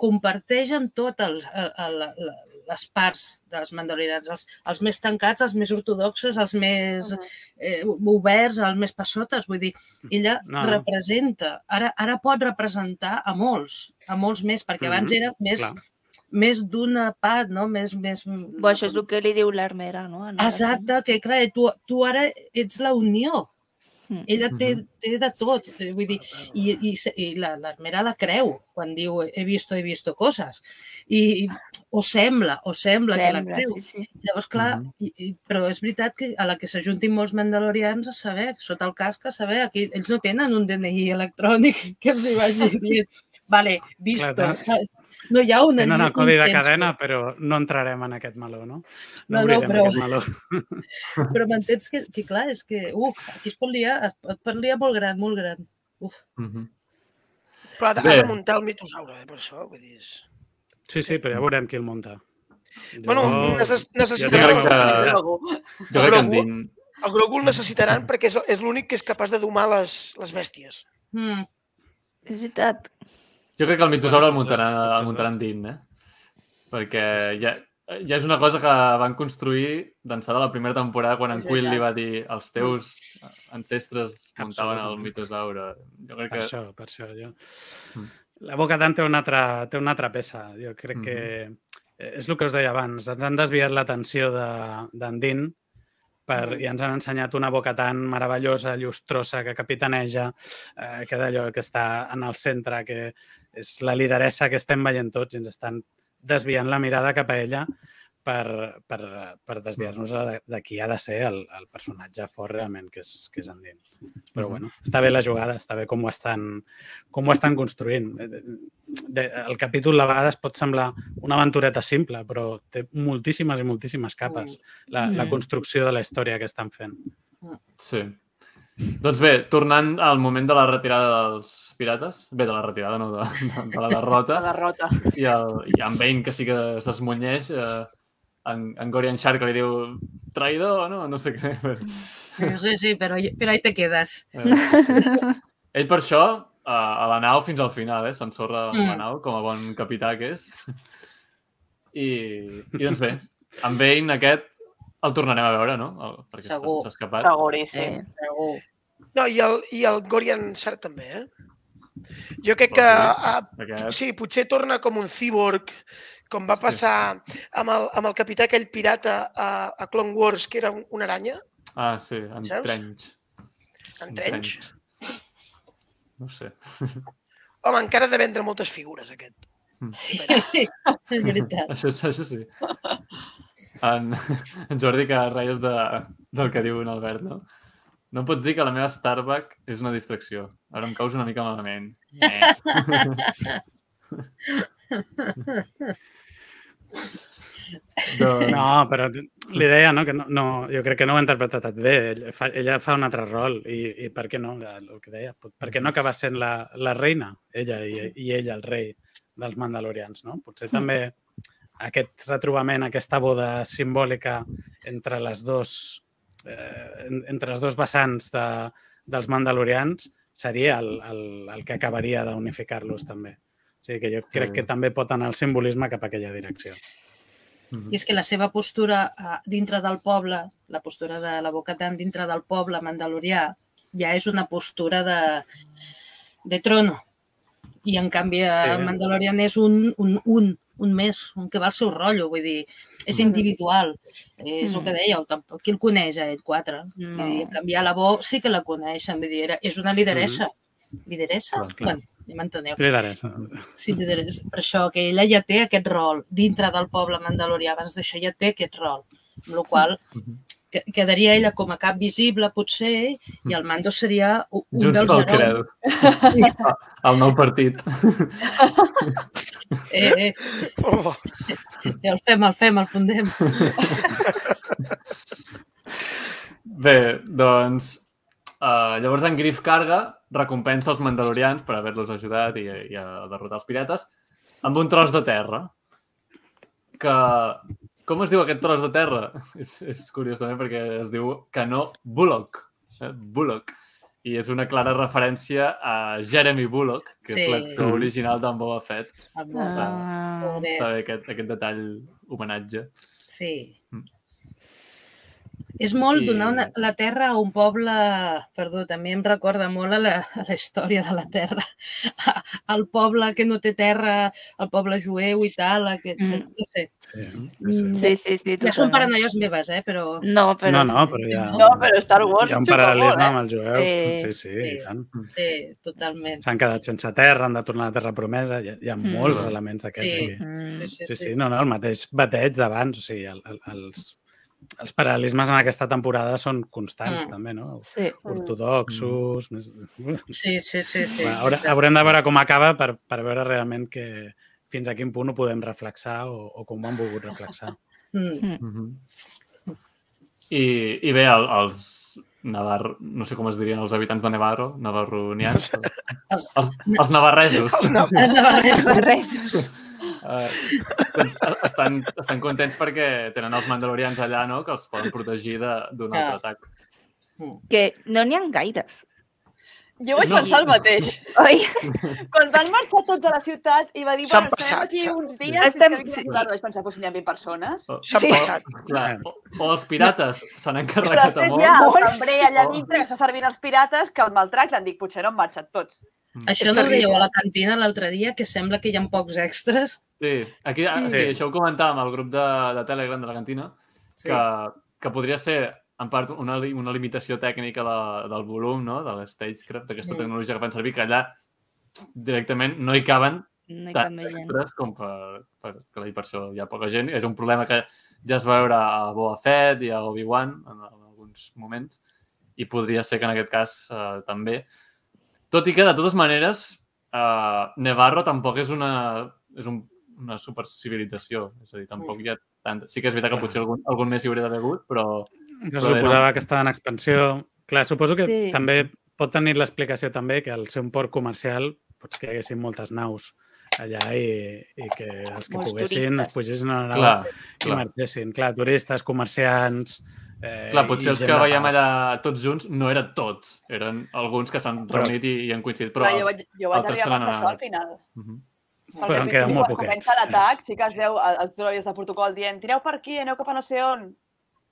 comparteix amb tot el, el, el, el, les parts dels mandalorians, els, els més tancats, els més ortodoxos, els més eh, oberts, els més passotes. Vull dir, ella No. no. representa, ara, ara pot representar a molts, a molts més, perquè abans Mhm, era més, clar. més d'una part, no? Més, més... Bo, això és el que li diu l'armera, no? En Exacte, que clar, tu, tu ara ets la unió. Mm. Ella té, Mhm. té de tot, eh, vull dir, i, i, i la- l'armera la creu quan diu he visto, he visto coses. I, o sembla, o sembla, que la Sembla, creu. sí, sí. Llavors, clar, Mhm. i, i, però és veritat que a la que s'ajuntin molts mandalorians a saber, sota el casc, a saber, aquí, ells no tenen un DNI electrònic (laughs) que els hi vagi (laughs) dient, vale, visto. Clar, No hi ha una... Tenen el codi de cadena, però no entrarem en aquest meló, no? No, no, obrirem però- aquest meló. (laughs) Però m'entens que, que, clar, és que, uf, aquí es pot liar, es pot, liar molt gran, molt gran. Mhm. Però ha de, Bé. ha de muntar el mitosaure, eh, per això. Vull dir, és... Sí, sí, però ja veurem qui el munta. Jo- Bueno, necess jo necessitaran... crec que-. Jo crec que en Dean... el Grogu el necessitaran perquè és, és l'únic que és capaç de domar les, les bèsties. Mm. És veritat. Jo crec que el mitosaure el muntaran, el muntaran Dean, eh? Perquè ja, ja és una cosa que van construir d'ençà de la primera temporada quan en Quill li va dir els teus ancestres muntaven el mitosaure. Jo crec Per que... això, per això. Jo... Mm. La Boca Tant té una altra, té una altra peça. Jo crec que eh, és el que us deia abans. Ens han desviat l'atenció d'en de, Din per, i ens han ensenyat una Boca Tant meravellosa, llustrosa, que capitaneja, eh, que d'allò que està en el centre, que és la lideressa que estem veient tots i ens estan desviant la mirada cap a ella per, per, per desviar-nos de, de qui ha de ser el, el personatge fort realment, que és, que és en Din. Però bueno, està bé la jugada, està bé com ho estan, com ho estan construint. Eh, De, el capítol a vegades pot semblar una aventureta simple, però té moltíssimes i moltíssimes capes la, la construcció de la història que estan fent. Sí. Doncs bé, tornant al moment de la retirada dels pirates, bé, de la retirada, no, de, de, de la derrota, (laughs) La derrota. i, el, i en Bane, que sí que s'esmunyeix, eh, en, en Gorian Shark li diu traïdor, no? No sé què. Però, Sí, sí, però, però ahí te quedes. eh, ell per això, a, a la nau fins al final, eh? S'ensorra amb la Mm. nau, com a bon capità que és. I, i doncs bé, en Bane aquest el tornarem a veure, no? El, perquè s'ha Segur. escapat. Seguríssim. Sí. Segur. No, i el, i el Gorian Shark també, eh? Jo crec que ah, Aquest, sí, potser torna com un cyborg, com va Sí. passar amb el, amb el capità aquell pirata a, a Clone Wars, que era un, una aranya, Ah, sí, en Saps? Trench. en Trench. No sé. (laughs) Home, encara ha de vendre moltes figures, aquest. Sí, (laughs) és veritat. Això, això sí. En, en Jordi que reies de, del que diu en Albert, no? No pots dir que la meva Starbucks és una distracció. Ara em causa una mica malament. (laughs) Eh. Doncs... No, però li deia no, que no, no, jo crec que no ho ha interpretat bé. Ella fa, ella fa un altre rol i, i per què no? El que deia, per què no acaba sent la, la reina, ella i, i ell el rei dels Mandalorians, no? Potser també aquest retrobament, aquesta boda simbòlica entre les dos, eh, en- entre els dos vessants de, dels Mandalorians seria el, el, el que acabaria d'unificar-los també. Sigui que jo crec Sí. que també pot anar el simbolisme cap a aquella direcció. Mhm. I és que la seva postura eh, dintre del poble, la postura de la Boca-Tan dintre del poble mandalorià, ja és una postura de, de trono. I en canvi Sí. el Mandalorian és un, un, un, un més, un que va al seu rotllo, vull dir, és Mhm. individual. És el que dèieu, tampoc qui el coneix a ell quatre. No. Vull dir, en canvi a la Bo sí que la coneixen, vull dir, era, és una lideressa. Lideressa? Clar, clar. Bueno, ja m'enteneu. Lideressa. Sí, lideressa. Per això que ella ja té aquest rol dintre del poble mandalorià, abans d'això ja té aquest rol, amb la qual (laughs) que- quedaria ella com a cap visible, potser, i el mando seria un Junts dels pel herois. credo. (laughs) El nou partit. (laughs) Eh, eh, Oh, el fem, el fem, el fundem. Bé, doncs Uh, llavors en Griff Carga recompensa els mandalorians per haver-los ajudat i, i a derrotar els pirates amb un tros de terra. Que... Com es diu aquest tros de terra? (laughs) És, és curiós també perquè es diu Canó Bullock. Eh? Bullock. I és una clara referència a Jeremy Bullock, que Sí. és l'actor original d'en Boba Fett. Ah. Ah, Està bé aquest, aquest detall homenatge. Sí. Mm. És molt I- donar una, la terra a un poble perdut. A mi em recorda molt a la, a la història de la terra. El poble que no té terra, el poble jueu i tal, aquest, Mm. no sé. Sí, sí. Mm, sí, sí, sí. Ja són paranoies meves, eh? però... No, però... No, no, però ja... No, però Star Wars Hi ha un paral·lelisme eh? amb els jueus. Sí. Sí, sí, Sí. i tant. Sí, totalment. S'han quedat sense terra, han de tornar a la terra promesa. Hi ha, hi ha Mm. molts elements d'aquests Sí. aquí. Mm. Sí, sí, no, no, el mateix bateig d'abans, o sigui, el, el, els, els paral·lelismes en aquesta temporada són constants, Mm. també, no? Sí. Ortodoxos... Més... Sí, sí, sí. sí. Bueno, haure, haurem de veure com acaba per, per veure realment que fins a quin punt ho podem reflexar o, o com ho han volgut reflexar. (laughs) Mm. Mm -hmm. I, I bé, el, els Navarro, no sé com es dirien els habitants de Navarro, navarronians, (laughs) Els, els, els navarresos, (laughs) els. Barrejos. Uh, doncs, eh, estan, estan contents perquè tenen els mandalorians allà, no?, que els poden protegir de- d'un altre atac. Que no n'hi ha gaires. Jo vaig No. pensar el mateix. Oi? (laughs) Quan van marxar tots a la ciutat i va dir, S'han bueno, estarem passat, aquí s'han- uns sí. dies, Estem- fins que sí. vingui la ciutat, vaig pensar, pues, si n'hi ha 20 persones. O, S'han Sí. passat. clar, o, o els pirates s'han Però encarregat a després molts. hi ha el cambrer allà Oh. dintre que està servint els pirates que el maltracten. Dic, potser no han marxat tots. Això És no ho dèieu a la cantina l'altre dia, que sembla que hi ha pocs extras. Sí, aquí, sí. Sí. sí, això ho comentàvem al grup de, de Telegram de la cantina, Sí. que, que podria ser, en part, una, una limitació tècnica de, del volum, no? de l'Stagecraft, d'aquesta Mm. tecnologia que fan servir, que allà pss, directament no hi caben No hi tant extras com per, per, per, per això hi ha poca gent. És un problema que ja es va veure a Boba Fett i a Obi-Wan en, en alguns moments i podria ser que en aquest cas eh, també. Tot i que, de totes maneres, eh, Nevarro tampoc és una, és un, una supercivilització. És a dir, tampoc hi ha tant... Sí que és veritat que potser algun, algun més hi hauria d'haver hagut, però... Que Però era- suposava que estava en expansió. Clar, suposo que Sí. també pot tenir l'explicació també que al ser un port comercial pots que hi haguessin moltes naus allà i, i que els que Molts poguessin turistes. es pugessin a la nau Clar, i clar. marxessin. Clar, turistes, comerciants... Eh, Clar, potser els que veiem allà tots junts no eren tots. Eren alguns que s'han Però- reunit i, i han coincidit, però... Clar, jo vaig, jo vaig altres se a n'han això anat. al final. Mhm. Perquè Però en al queden molt quan poquets. comença l'atac, sí que es veu el- els droides de protocol dient tireu per aquí, aneu cap a no sé on.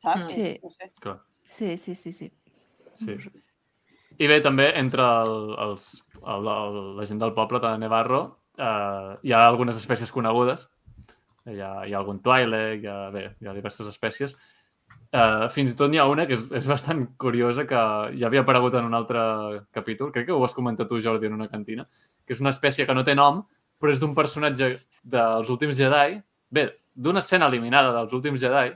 Saps? Sí. No sé. Clar. Sí, sí, sí, sí. Sí. I bé, també entre el, els, el, el, la gent del poble de Nevarro eh, hi ha algunes espècies conegudes. Hi ha, hi ha algun Twi'lek, hi ha, bé, hi ha diverses espècies. Uh, fins i tot n'hi ha una que és, és bastant curiosa, que ja havia aparegut en un altre capítol, crec que ho has comentat tu, Jordi, en una cantina, que és una espècie que no té nom, però és d'un personatge dels últims Jedi, bé, d'una escena eliminada dels últims Jedi,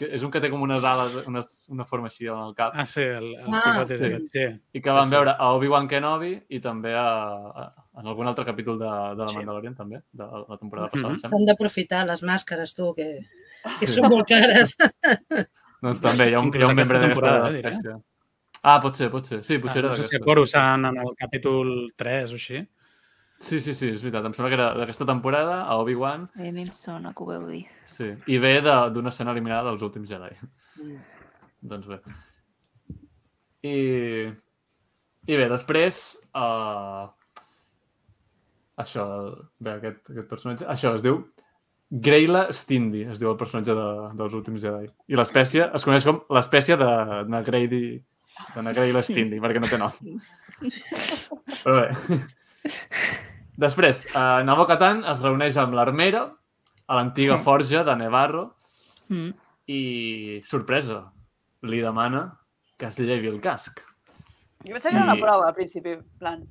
que és un que té com unes ales, unes, una forma així en el cap, Ah, sí, el, el Ah, sí. aquest, sí. i que Sí, vam sí. veure a Obi-Wan Kenobi i també a, a, en algun altre capítol de, de la Sí. Mandalorian, també, de la temporada passada, Mhm. em sembla. S'han d'aprofitar les màscares, tu, que, que Sí. són molt cares. (laughs) Doncs també hi ha un, hi ha un membre aquesta d'aquesta espècie. Ah, pot ser, pot ser. Sí, potser Ah, era no sé si. Coruscant en el capítol 3 o així. Sí, sí, sí, és veritat. Em sembla que era d'aquesta temporada, a Obi-Wan, A mi em sona que ho veu dir. sí. I ve de- d'una escena eliminada dels últims Jedi. doncs bé. I, i bé, després... Uh, això, bé, aquest, aquest personatge... Això es diu Greyla Stindy, es diu el personatge de, dels últims Jedi. I l'espècie es coneix com l'espècie de Nagrady de Nagreyla Stindy, perquè no té nom. Però bé. Després, uh, Nabo Katan es reuneix amb l'Armera, a l'antiga forja de Nevarro, Mm. i, sorpresa, li demana que es llevi el casc. Jo pensava que era una prova al principi, plan.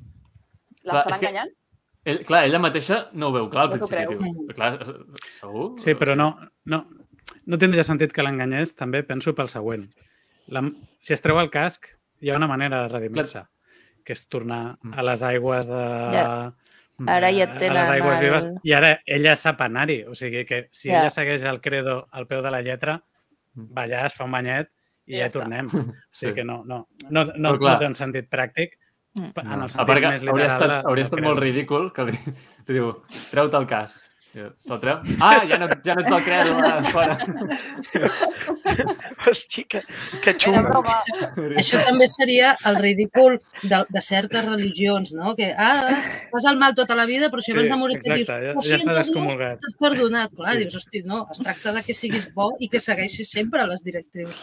Clar, L'estarà és que- enganyant? Ell, clar, ella mateixa no ho veu clar al No principi. creu. Diu, clar, segur? Sí, però no, no, no tindria sentit que l'enganyés, també penso pel següent. La, si es treu el casc, hi ha una manera de redimir-se, que és tornar a les aigües de... Ja. Ara ja a tenen les aigües el- vives i ara ella sap anar-hi. O sigui que si Ja. ella segueix el credo al peu de la lletra, va allà, es fa un banyet i Ja ja tornem. (laughs) O Sí. sigui que no, no, no, no, clar. no té un sentit pràctic Mm. en el A sentit part que més hauria literal. estat, de- hauria estat molt ridícul que li, li (laughs) diu, treu-te el cas. Treu? Ah, ja no, ja no ets del credo, va, fora. (laughs) Hosti, que, que xungo. Això també seria el ridícul de, de certes religions, no? Que, ah, fas el mal tota la vida, però si abans Sí, de morir et dius, exacte, ja- "Ho ja estàs Dios, excomulgat." t'has perdonat. Clar, Sí. dius, hosti, no, es tracta de que siguis bo i que segueixis sempre les directrius.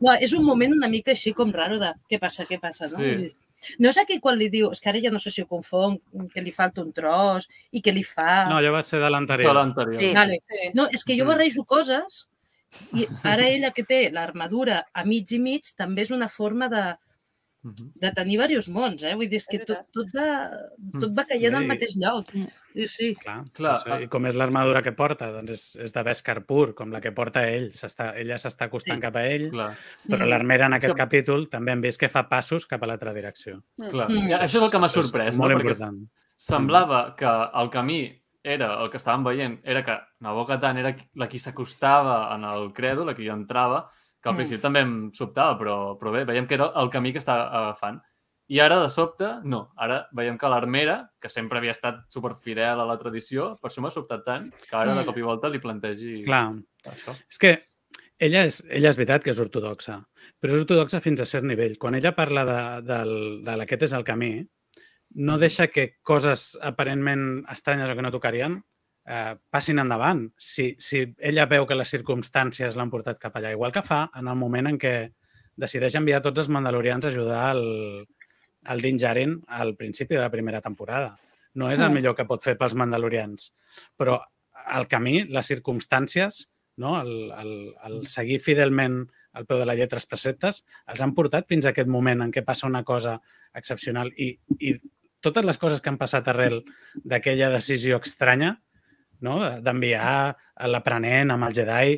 No, és un moment una mica així com raro de què passa, què passa, no? Sí. No és aquí quan li diu, és que ara ja no sé si ho confon, que li falta un tros i que li fa... No, allò va ser de De l'anterior. l'anterior. Sí. Vale. No, és que jo Mm. barrejo coses i ara ella que té l'armadura a mig i mig també és una forma de, De tenir diversos mons, eh? Vull dir, és que tot, tot, va, tot va caient al mateix lloc. Mm. Sí, sí. Clar, Clar, clar, I com és l'armadura que porta? Doncs és, és de Beskar pur, com la que porta ell. S'està- Ella s'està acostant Sí. cap a ell, Clar, però Mm. l'armera en aquest Sí. capítol també hem vist que fa passos cap a l'altra direcció. clar. Mm. Ja, això és el que m'ha Això és sorprès, no? Molt Perquè important. semblava que el camí era, el que estàvem veient, era que Nabokatan era la qui s'acostava en el credo, la qui entrava, que al Mm. principi també em sobtava, però, però bé, veiem que era el camí que estava agafant. I ara, de sobte, no. Ara veiem que l'armera, que sempre havia estat superfidel a la tradició, per això m'ha sobtat tant, que ara, de Mm. cop i volta, li plantegi Clar, això. és que ella és, ella és veritat que és ortodoxa, però és ortodoxa fins a cert nivell. Quan ella parla de, del, de l'Aquest és el camí, no deixa que coses aparentment estranyes o que no tocarien eh, passin endavant. Si, si ella veu que les circumstàncies l'han portat cap allà, igual que fa en el moment en què decideix enviar tots els mandalorians a ajudar el, el Din Djarin al principi de la primera temporada. No és el millor que pot fer pels mandalorians, però el camí, les circumstàncies, no? el, el, el seguir fidelment al peu de la lletra els preceptes, els han portat fins a aquest moment en què passa una cosa excepcional i, i totes les coses que han passat arrel d'aquella decisió estranya, no? d'enviar l'aprenent amb el Jedi,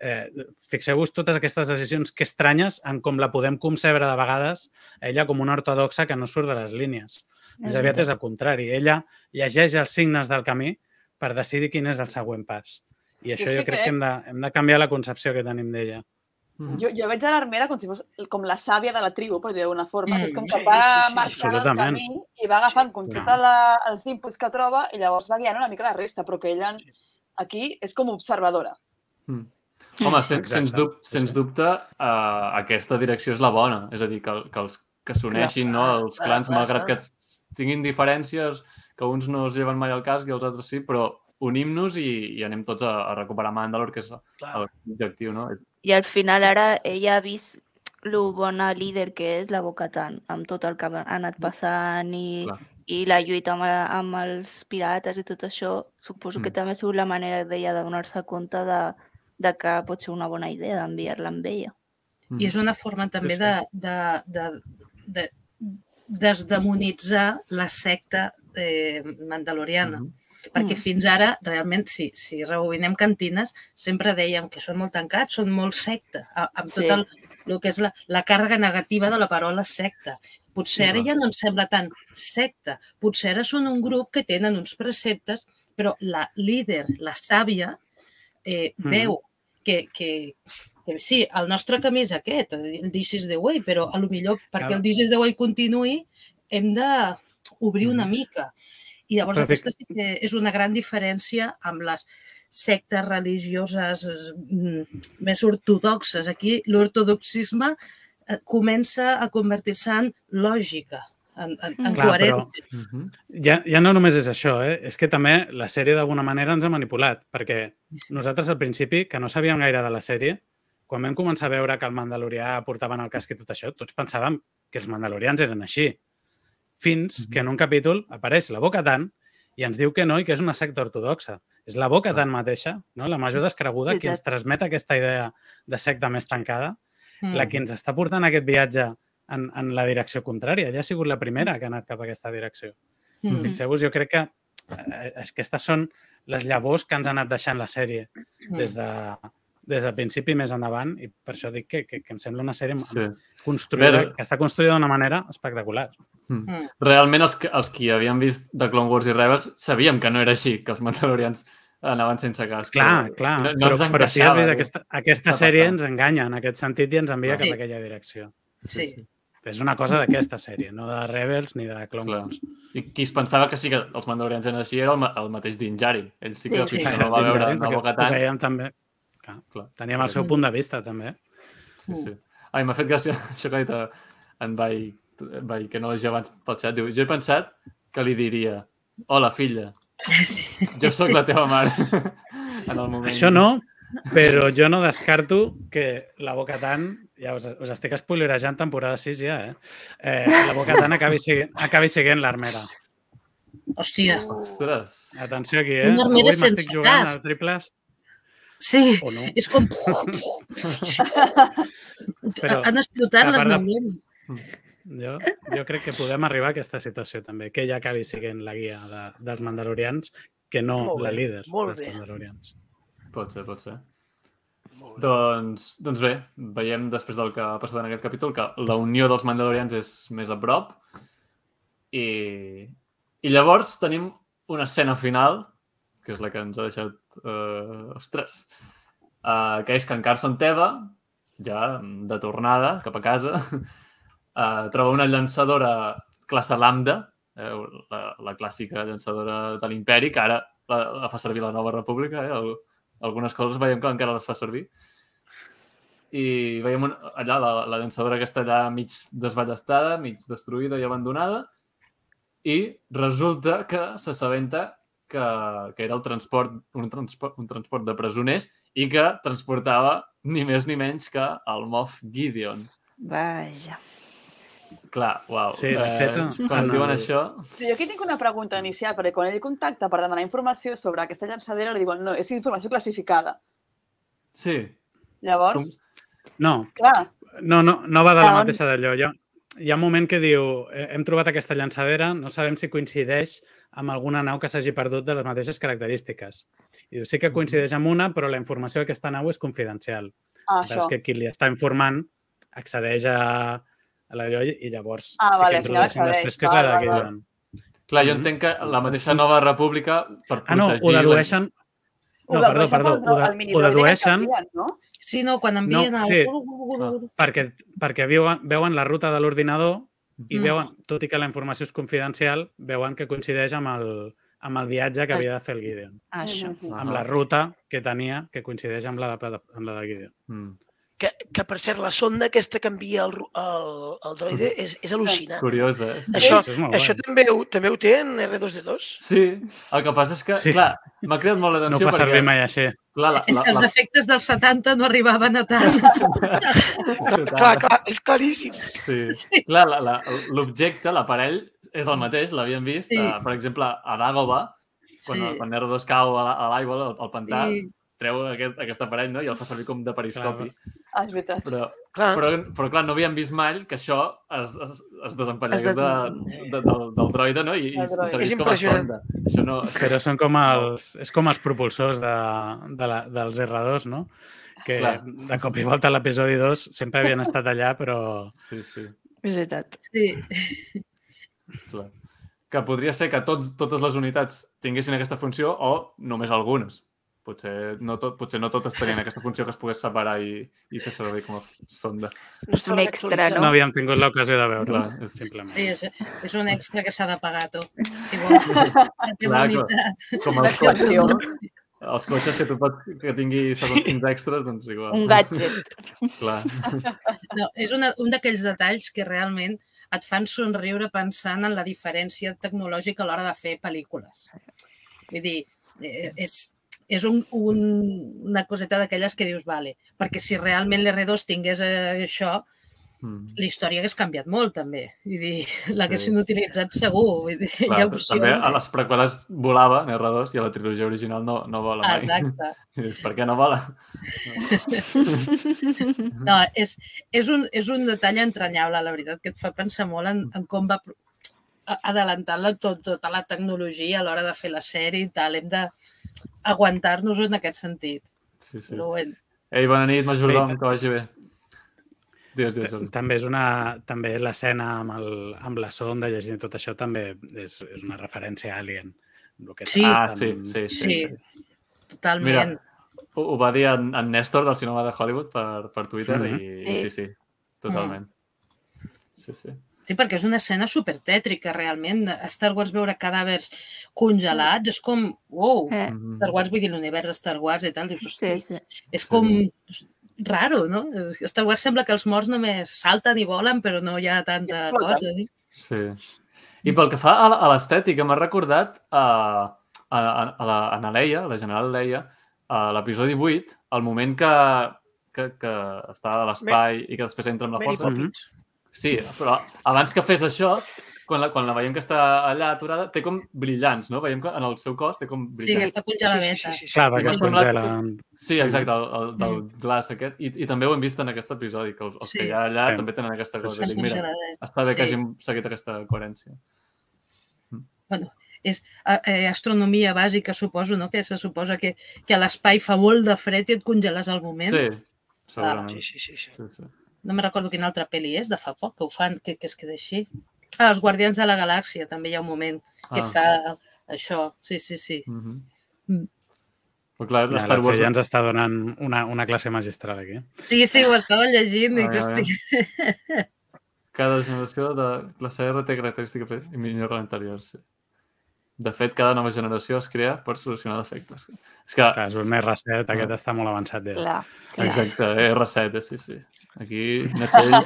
eh, fixeu-vos totes aquestes decisions que estranyes en com la podem concebre de vegades ella com una ortodoxa que no surt de les línies. Més aviat és el contrari. Ella llegeix els signes del camí per decidir quin és el següent pas. I això jo crec que hem de, hem de canviar la concepció que tenim d'ella. Jo, jo veig a l'armera com si fos com la sàvia de la tribu, per dir d'alguna forma. Mm, és com que sí, va sí, sí, marxant el camí i va agafant com Sí. tots la, els inputs que troba i llavors va guiant una mica la resta, però que ella aquí és com observadora. Mm. Home, sen, Exacte, sens, dub, sí, sens sí. dubte, uh, aquesta direcció és la bona. És a dir, que, que els que s'uneixin, no? els clans, malgrat que tinguin diferències, que uns no es lleven mai al cas i els altres sí, però unim-nos i, i anem tots a, a recuperar Mandalore, que és l'objectiu, no? I al final ara ella ha vist lo bona líder que és la Bocatan, amb tot el que ha anat passant i, Clar. i la lluita amb, amb els pirates i tot això, suposo que Mm. també ha sigut la manera d'ella de donar-se compte de, de que pot ser una bona idea d'enviar-la amb ella. I és una forma també sí. de, de, de, de desdemonitzar la secta eh, mandaloriana. Mhm. Perquè Mm. fins ara, realment, si, si rebobinem cantines, sempre dèiem que són molt tancats, són molt secta, amb tot Sí. el, el que és la, la càrrega negativa de la paraula secta. Potser ara ja no ens sembla tan secta. Potser ara són un grup que tenen uns preceptes, però la líder, la sàvia, eh, Mhm. veu que, que, que sí, el nostre camí és aquest, el This is the way, però a lo millor perquè el This is the way continuï hem d'obrir una Mhm. mica. I llavors Però aquesta sí que és una gran diferència amb les sectes religioses mm, més ortodoxes. Aquí l'ortodoxisme eh, comença a convertir-se en lògica, en, en, en. Clar, però- coherència. Mhm. Ja, ja no només és això, eh? és que també la sèrie d'alguna manera ens ha manipulat, perquè nosaltres al principi, que no sabíem gaire de la sèrie, quan vam començar a veure que el Mandalorià portaven el casc i tot això, tots pensàvem que els Mandalorians eren així. Fins que en un capítol apareix la Boca Tan i ens diu que no i que és una secta ortodoxa. És la Boca Tan mateixa, no? la major descreguda, qui ens transmet aquesta idea de secta més tancada, Mm. la que ens està portant aquest viatge en, en la direcció contrària. Ella ha sigut la primera que ha anat cap a aquesta direcció. Mm. Fixeu-vos, jo crec que eh, aquestes són les llavors que ens ha anat deixant la sèrie Mm. des de, des del principi més endavant i per això dic que, que, que em sembla una sèrie Sí. construïda, Bé, que està construïda d'una manera espectacular. Mm. Mm. Realment, els que, els qui havien vist de Clone Wars i Rebels sabíem que no era així, que els Mandalorians anaven sense casc. Clar, però clar, no, no però, però si has vist eh? aquesta, aquesta sèrie bastant. ens enganya en aquest sentit i ens envia cap Sí. a aquella direcció. Sí. És una cosa d'aquesta sèrie, no de Rebels ni de Clone Clar. Wars. I qui es pensava que sí que els mandalorians eren així era el, el mateix Din Djarin. Ell sí que Sí, sí, sí. que no va veure una perquè boca ho tant. veiem també. Clar, Clar. teníem el seu punt de vista, també. Sí, sí. Ai, m'ha fet gràcia (laughs) això que ha dit en Bai, Bai que no llegia abans pel xat. Diu, jo he pensat que li diria Hola, filla, Sí. jo sóc la teva mare. (laughs) en el moment... Això no, (laughs) però jo no descarto que la Boca Tan, ja us, us estic spoilerejant temporada 6 ja, eh? eh la Boca Tan acabi, siguent, acabi sent l'armera. Hòstia, Ostres. Atenció aquí, eh? Avui m'estic jugant casc. a triples sí, o no. és com... (laughs) Però, Han explotat les part de- neurones. Jo, jo crec que podem arribar a aquesta situació també, que ella acabi sent la guia de, dels mandalorians que no Molt la bé, líder molt dels bé. mandalorians. Pot ser, pot ser. Doncs, doncs bé, veiem després del que ha passat en aquest capítol que la unió dels Mandalorians és més a prop i, i llavors tenim una escena final que és la que ens ha deixat eh, ostres, uh, que és que en Carson Teva ja de tornada cap a casa uh, (laughs) troba una llançadora classe Lambda eh, la, la clàssica llançadora de l'imperi que ara la, la fa servir la nova república eh, el, algunes coses veiem que encara les fa servir. I veiem un, allà la, la llançadora que està allà mig desballestada, mig destruïda i abandonada, i resulta que s'assabenta que, que era el transport, un, transport, un transport de presoners i que transportava ni més ni menys que el Moff Gideon. Vaja. Clar, uau. Sí, de fet, quan ens en diuen el- això... Sí, jo aquí tinc una pregunta inicial, perquè quan ell contacta per demanar informació sobre aquesta llançadera, li diuen, no, és informació classificada. Sí, Llavors, No, clar, no, no, no va de la mateixa d'allò. Hi, ha, hi ha un moment que diu "Eh, hem trobat aquesta llançadera, no sabem si coincideix amb alguna nau que s'hagi perdut de les mateixes característiques. I diu, sí que coincideix amb una, però la informació d'aquesta nau és confidencial. ah, És això. que qui li està informant accedeix a, a la d'allò i llavors Ah, sí vale, que introdueixen després que és la de. Gideon. clar, jo Mhm. entenc que la mateixa nova república per Ah, no, ho la- dedueixen... Ho No, perdó, perdó. Ho, de, el ho dedueixen no? Sí, no, quan envien No, el... sí. Ah. perquè, perquè veuen, veuen la ruta de l'ordinador i Mm. veuen, tot i que la informació és confidencial, veuen que coincideix amb el, amb el viatge que havia de fer el Gideon. Això. Mhm. Amb la ruta que tenia, que coincideix amb la de, amb la de Gideon. Mm. Que, que, per cert, la sonda aquesta que envia el, el, el droide és, és al·lucinant. Curiós, eh? Això, Això és molt això guai. també, ho, també ho té en R2D2? Sí, el que passa és que, Sí. clar, m'ha cridat molt No ho l'atenció fa perquè... servir mai així. Clar, la, És la, que els la, efectes dels 70 no arribaven a tant. Clar, clar, és claríssim. Sí. Sí. Clar, la- la- l'objecte, l'aparell, és el mateix, l'havíem vist, Sí. uh, per exemple, a Dagobah, quan, Sí. sí. quan R2 cau a la- l'aigua, al, al pantà, sí. Treu aquest, aquest aparell no? i el fa servir com de periscopi. Ah, és veritat. Però, Clar, però, però, clar, no havíem vist mai que això es, es, es desempallegués Es de, de, del, del droide no? i, i servís És com a impressionant. sonda. Això no... Però són com els, és com els propulsors de, de la, dels R2, no? Que Clar. de cop i volta a l'episodi 2 sempre havien estat allà, però Sí, sí. És veritat. Sí. Clar. Que podria ser que tots, totes les unitats tinguessin aquesta funció o només algunes. Potser no, tot, potser no totes tenien aquesta funció que es pogués separar i, i fer servir com a sonda. És un extra, no, no? havíem tingut l'ocasió de veure Clar, és- simplement. Sí, és, és un extra que s'ha de pagar, tu. Si vols. La (laughs) teva Clar, unitat. Com els cotxes? Els cotxes que tu pots que tingui segons quins extras, doncs igual. Un gadget. Clar. No, és una, un d'aquells detalls que realment et fan somriure pensant en la diferència tecnològica a l'hora de fer pel·lícules. Vull dir, eh, és, és un, un, una coseta d'aquelles que dius, vale, perquè si realment l'R2 tingués eh, això, Mm. la història hagués canviat molt, també. Vull dir, (laughs) l'haguessin utilitzat segur. Vull dir, hi Clar, ha també opcions. a les preqüeles volava, en R2, i a la trilogia original no, no vola mai. Exacte. I (laughs) dius, per què no vola? (laughs) No, és, és, un, és un detall entranyable, la veritat, que et fa pensar molt en, en com va adelantant la, tot, tota la tecnologia a l'hora de fer la sèrie i tal. Hem d'aguantar-nos en aquest sentit. Sí, sí. Però bueno, Ei, bona nit, majordom, que vagi bé. Digues, digues, Jordi. També és una també l'escena amb, el, amb la sonda llegint tot això també és, és una referència a Alien. El que Sí. Ah, sí, sí, sí. sí. totalment. Mira, ho, ho va dir en, en Néstor del cinema de Hollywood per, per Twitter Mhm. i, i sí, sí, totalment. Sí, sí. Sí, perquè és una escena supertètrica, realment. A Star Wars veure cadàvers congelats és com, wow, Eh, Mhm. Star Wars, vull dir, l'univers de Star Wars i tal, dius, sí, hosti, sí. és com raro, no? Star Wars sembla que els morts només salten i volen, però no hi ha tanta Floten. cosa. Eh? Sí. I pel que fa a, la- l'estètica, m'ha recordat a, a, a, a, la, a na Leia, la general Leia, a l'episodi 8, el moment que, que, que està a l'espai i que després entra amb la força. Mhm. Poppins. Sí, però abans que fes això, quan la, quan la veiem que està allà aturada, té com brillants, no? Veiem que en el seu cos té com Sí, brillants. aquesta Sí, congeladeta. sí, sí, sí. Clar, perquè es congela. Sí, exacte, el, el del Mm. glaç aquest. I, I també ho hem vist en aquest episodi, que els, els Sí. que hi ha allà Sí. també tenen aquesta cosa. Sí, Dic, mira, està bé que Sí. hàgim seguit aquesta coherència. és eh, astronomia bàsica, suposo, no? que se suposa que, que a l'espai fa molt de fred i et congeles al moment. Sí, segurament. Sí, sí, sí. sí. Sí, sí. No me recordo quina altra pel·li és, de fa poc, que ho fan, que, que es queda així. Ah, Els Guardians de la Galàxia, també hi ha un moment que Ah. fa això. Sí, sí, sí. Mhm. Mm. Però clar, Ja, Star la Wars... Txell ens està donant una, una classe magistral aquí. Sí, sí, ho estava llegint i que, ai, hosti, Cada generació de classe R té característiques i millor anteriors. Sí. De fet, cada nova generació es crea per solucionar defectes. És que, Clar, és un R7, aquest està molt avançat. Ja. Clar, clar. exacte, R7, sí, sí. Aquí, Natxell,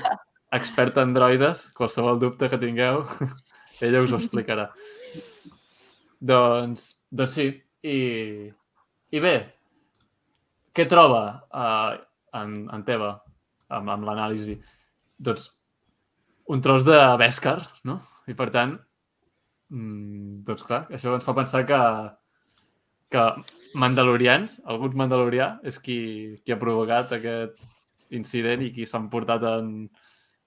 experta en droides, qualsevol dubte que tingueu, (laughs) ella us ho explicarà. doncs, doncs sí, i, i bé, què troba uh, en, en Teva amb, amb l'anàlisi? Doncs un tros de Beskar, no? I per tant, mm, doncs clar, això ens fa pensar que, que Mandalorians, alguns Mandalorià, és qui, qui ha provocat aquest incident i qui s'han portat en,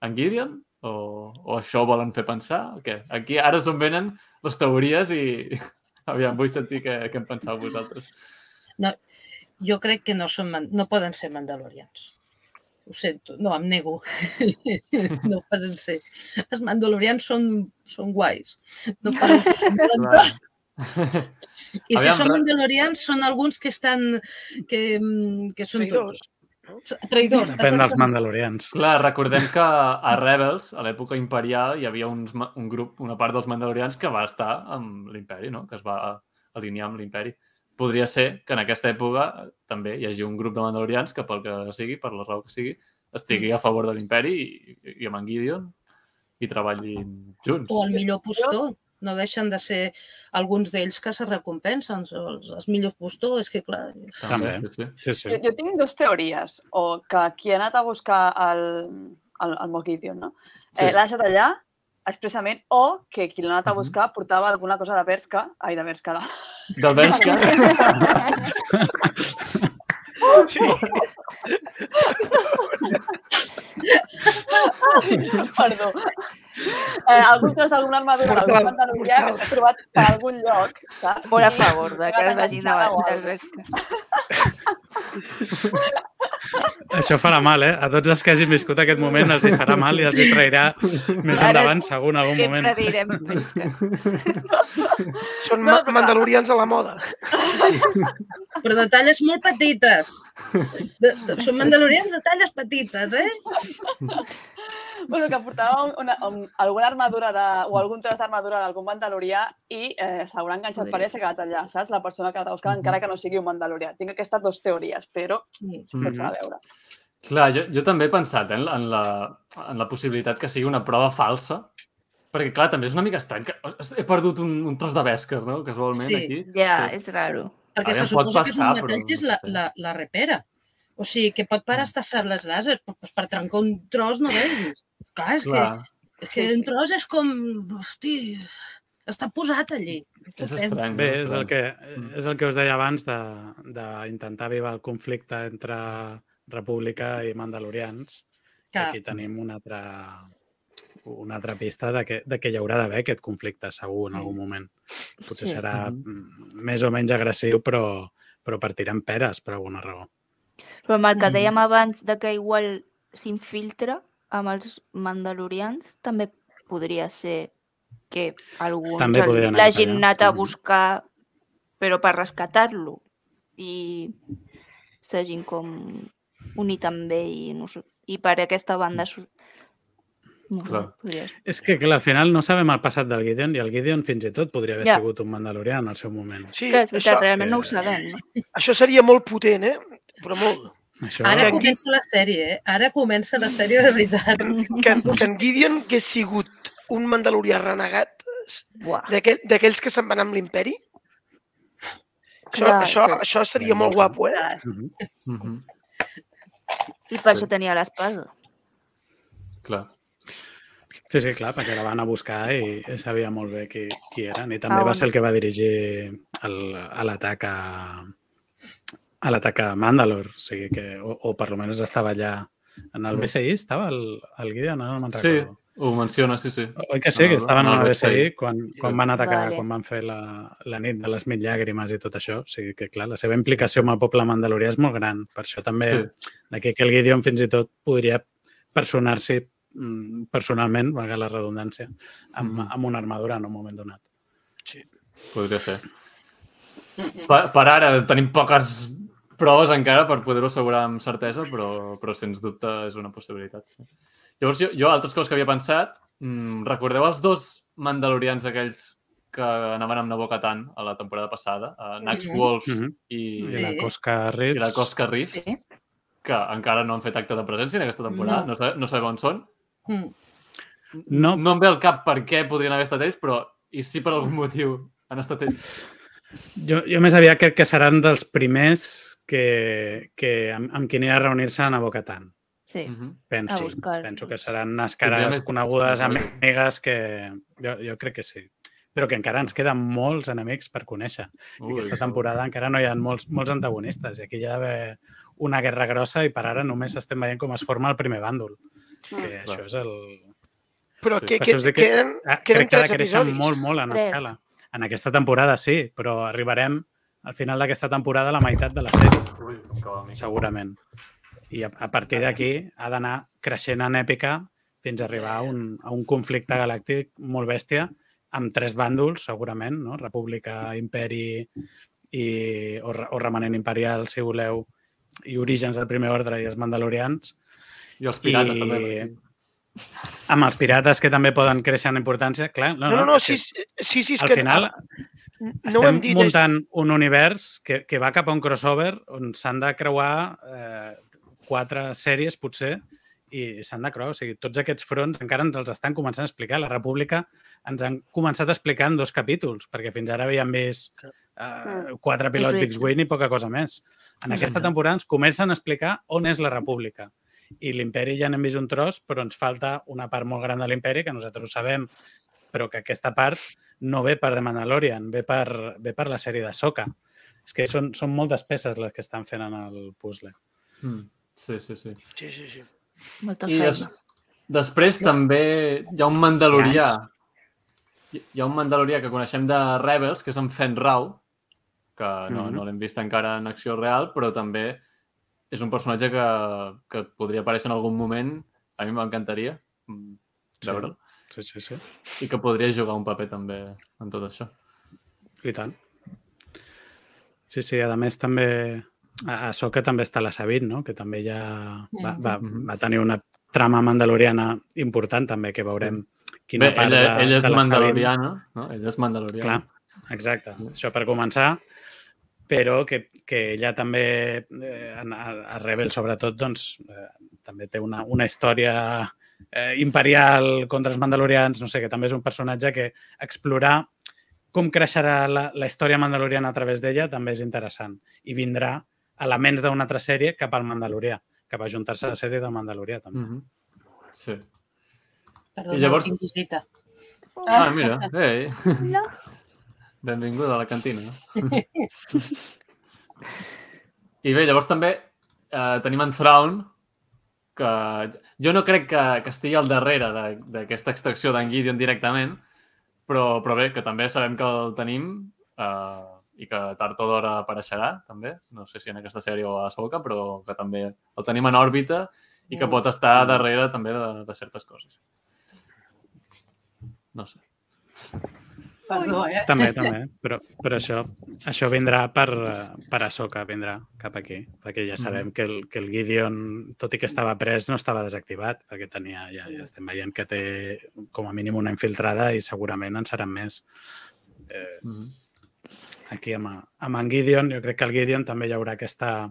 en Gideon? O, o això volen fer pensar? O què? Aquí ara és on venen les teories i (laughs) aviam, vull sentir què, què en penseu vosaltres. jo crec que no, són, no poden ser mandalorians. Ho sento, no, em nego. (laughs) no poden ser. Els mandalorians són, són guais. No poden ser. (laughs) I si Aviam, són mandalorians són alguns que estan... que, mm, que són Traïdors. traïdors. Depèn dels mandalorians. Clar, recordem que a Rebels, a l'època imperial, hi havia uns, un grup, una part dels mandalorians que va estar amb l'imperi, no? que es va alinear amb l'imperi. Podria ser que en aquesta època també hi hagi un grup de mandalorians que pel que sigui, per la raó que sigui, estigui a favor de l'imperi i, i amb en Gideon i treballin junts. O el millor postor. No deixen de ser alguns d'ells que se recompensen. Els, els millors postors, és que clar... També. Sí, sí. Sí, sí. Jo, jo tinc dues teories. O que qui ha anat a buscar el, el, el Mogideon, no? Sí. Eh, L'ha deixat allà expressament, o que qui l'ha anat a buscar portava alguna cosa de Berska, ai, de Berska, de... Del Bershka? Sí. Perdó. Eh, algun tros d'alguna armadura Portal, mandalorià que s'ha trobat per algun lloc, saps? Molt a favor de que Una es vagin enganxada o a alguna (laughs) Això farà mal, eh? A tots els que hagin viscut aquest moment els hi farà mal i els hi trairà més Ara endavant, segur, en algun Sempre moment. direm. Són No, però- mandalorians a la moda. Però de talles molt petites. De, de, són mandalorians de talles petites, eh? Bueno, que portava un, una, un, alguna armadura de, o algun tros d'armadura d'algun mandalorià i eh, s'haurà enganxat per allà i s'ha quedat allà, saps? La persona que l'ha buscat, encara que no sigui un mandalorià. Tinc aquestes dues teories, però Sí. sense a veure. Clar, jo, jo també he pensat eh, en, la, en, la, en la possibilitat que sigui una prova falsa, perquè, clar, també és una mica estrany que he perdut un, un tros de bèscar, no?, casualment, Sí, aquí. Ja, Sí. és raro. Perquè Aviam, se suposa que és un metall però és la, la, la repera. O sigui, que pot parar estar sables làser, però doncs per trencar un tros no veus. Clar, és, Clar, que, és que un tros és com... Hosti, està posat allí. és estrany. Bé, és el que, és el que us deia abans de- d'intentar avivar el conflicte entre República i Mandalorians. Que Que, aquí tenim una altra, una altra pista de que, de que hi haurà d'haver aquest conflicte, segur, en algun moment. Potser Sí. serà mm, més o menys agressiu, però, però partirà en peres per alguna raó. Però amb el que dèiem abans de que igual s'infiltra amb els mandalorians, també podria ser que l'hagin cap allà. anat a buscar però per rescatar-lo. i s'hagin com unit amb ell i, no sé, i per aquesta banda no, Clar. És que, clar, al final no sabem el passat del Gideon i el Gideon fins i tot podria haver Ja. sigut un mandalorià en el seu moment. Sí, Clar, és veritat, això, realment no ho que- sabem. No? això seria molt potent, eh? Però molt. Això... Ara comença la sèrie, eh? Ara comença la sèrie de veritat. (laughs) Que, que en Gideon hagués sigut un mandalorià renegat d'aquells que se'n van amb l'imperi. Això, Clar, això, sí. això seria molt guapo, eh? Mhm. Mhm. I per Sí. això tenia l'espasa. Clar. Sí, sí, clar, perquè la van a buscar i sabia molt bé qui, qui eren. I també Ah, va ser el que va dirigir l'atac a, a l'atac a Mandalore. O sigui que, o, o per almenys estava allà en el BSI, estava el, el Gideon, no me'n Sí, recordo. ho menciona, sí, sí. Oi que sí, que estaven en el BSI BSI. quan, quan Sí. van atacar, Vale. quan van fer la, la nit de les mil llàgrimes i tot això. O sigui que, clar, la seva implicació amb el poble mandalorià és molt gran. Per això també, Sí. d'aquí que el Gideon fins i tot podria personar-s'hi mm, personalment, valga la redundància, amb, Mhm. amb una armadura en un moment donat. Podria ser. Per, per ara tenim poques proves encara per poder-ho assegurar amb certesa, però, però sens dubte és una possibilitat. Sí. Llavors, jo, jo altres coses que havia pensat, mm, recordeu els dos mandalorians aquells que anaven amb Nabokatan a la temporada passada, a Nax Mhm. Wolf Mhm. i, I la. Cosca i Reeves... la Cosca Reeves, Sí. que encara no han fet acte de presència en aquesta temporada, no, No. no, no sabem on són. Mm. No, No em ve al cap per què podrien haver estat ells, però i si per algun motiu han estat ells. Jo, jo més aviat crec que seran dels primers que, que amb, amb qui anirà a reunir-se a Nabokatan. Sí. Penso, A buscar. penso que seran unes Tindria cares conegudes, amigues, que jo, jo crec que sí. Però que encara ens queden molts enemics per conèixer. Ui, Aquesta temporada encara no hi ha molts, molts antagonistes i aquí hi ha d'haver una guerra grossa i per ara només estem veient com es forma el primer bàndol. Que Clar. això és el... Però Sí. que, que, que, que- queden, Ah, queden crec que ha de créixer molt, molt en Tres. escala. En aquesta temporada sí, però arribarem al final d'aquesta temporada a la meitat de la sèrie, segurament. I a, a partir d'aquí ha d'anar creixent en èpica fins a arribar a un, a un conflicte galàctic molt bèstia amb tres bàndols, segurament, no? República, Imperi i, o, o remanent imperial, si voleu, i orígens del primer ordre i els mandalorians, I els pirates, I- també. Amb els pirates que també poden créixer en importància. Clar, no, No, no, no, és que sí, sí, sí, és al que final no estem dit. muntant un univers que, que va cap a un crossover on s'han de creuar eh, quatre sèries, potser, i s'han de creuar. O sigui, tots aquests fronts encara ens els estan començant a explicar. La República ens han començat a explicar en dos capítols, perquè fins ara havíem vist eh, quatre pilots d'X-Wing i poca cosa més. En aquesta temporada ens comencen a explicar on és la República. I l'imperi ja n'hem vist un tros, però ens falta una part molt gran de l'imperi, que nosaltres ho sabem, però que aquesta part no ve per The Mandalorian, ve per, ve per la sèrie de Soca. És que són, són moltes peces les que estan fent en el puzzle. Mm. Sí, sí, sí. Sí, sí, sí. Molta I des, feina. després també hi ha un mandalorià. Hi hi ha un mandalorià que coneixem de Rebels, que és en Fen Rau, que no, Mhm. no l'hem vist encara en acció real, però també és un personatge que, que podria aparèixer en algun moment. A mi m'encantaria mm, Sí. veure'l. Sí, sí, sí. I que podria jugar un paper també en tot això. I tant. Sí, sí, a més també a Soca també està la Sabit, no? que també ja va, va, va tenir una trama mandaloriana important també, que veurem quina Bé, part ella, de, ella és de mandaloriana, no? Ella és mandaloriana. Clar, exacte. Això per començar, però que, que ella també, eh, a, a Rebel sobretot, doncs, eh, també té una, una història eh, imperial contra els mandalorians, no sé, que també és un personatge que explorar com creixerà la, la història mandaloriana a través d'ella també és interessant. I vindrà elements d'una altra sèrie cap al Mandalorià, cap a ajuntar-se a la sèrie del Mandalorià, també. Mhm. Sí. Perdona, I llavors- tinc visita. Ah, mira, ei, No. Benvinguda a la cantina. I bé, llavors també eh, tenim en Thrawn, que jo no crec que, que estigui al darrere de- d'aquesta extracció d'en Gideon directament, però, però bé, que també sabem que el tenim eh, i que tard o d'hora apareixerà, també. No sé si en aquesta sèrie o a Soca, però que també el tenim en òrbita i que pot estar darrere també de, de certes coses. No sé. Perdó, eh? També, (laughs) també. Però, però això, això vindrà per, per Ahsoka, vindrà cap aquí. Perquè ja sabem que el, que el Gideon, tot i que estava pres, no estava desactivat, perquè tenia, ja, ja estem veient que té com a mínim una infiltrada i segurament en seran més. Eh, Mhm. aquí amb, amb en Gideon, jo crec que el Gideon també hi haurà aquesta...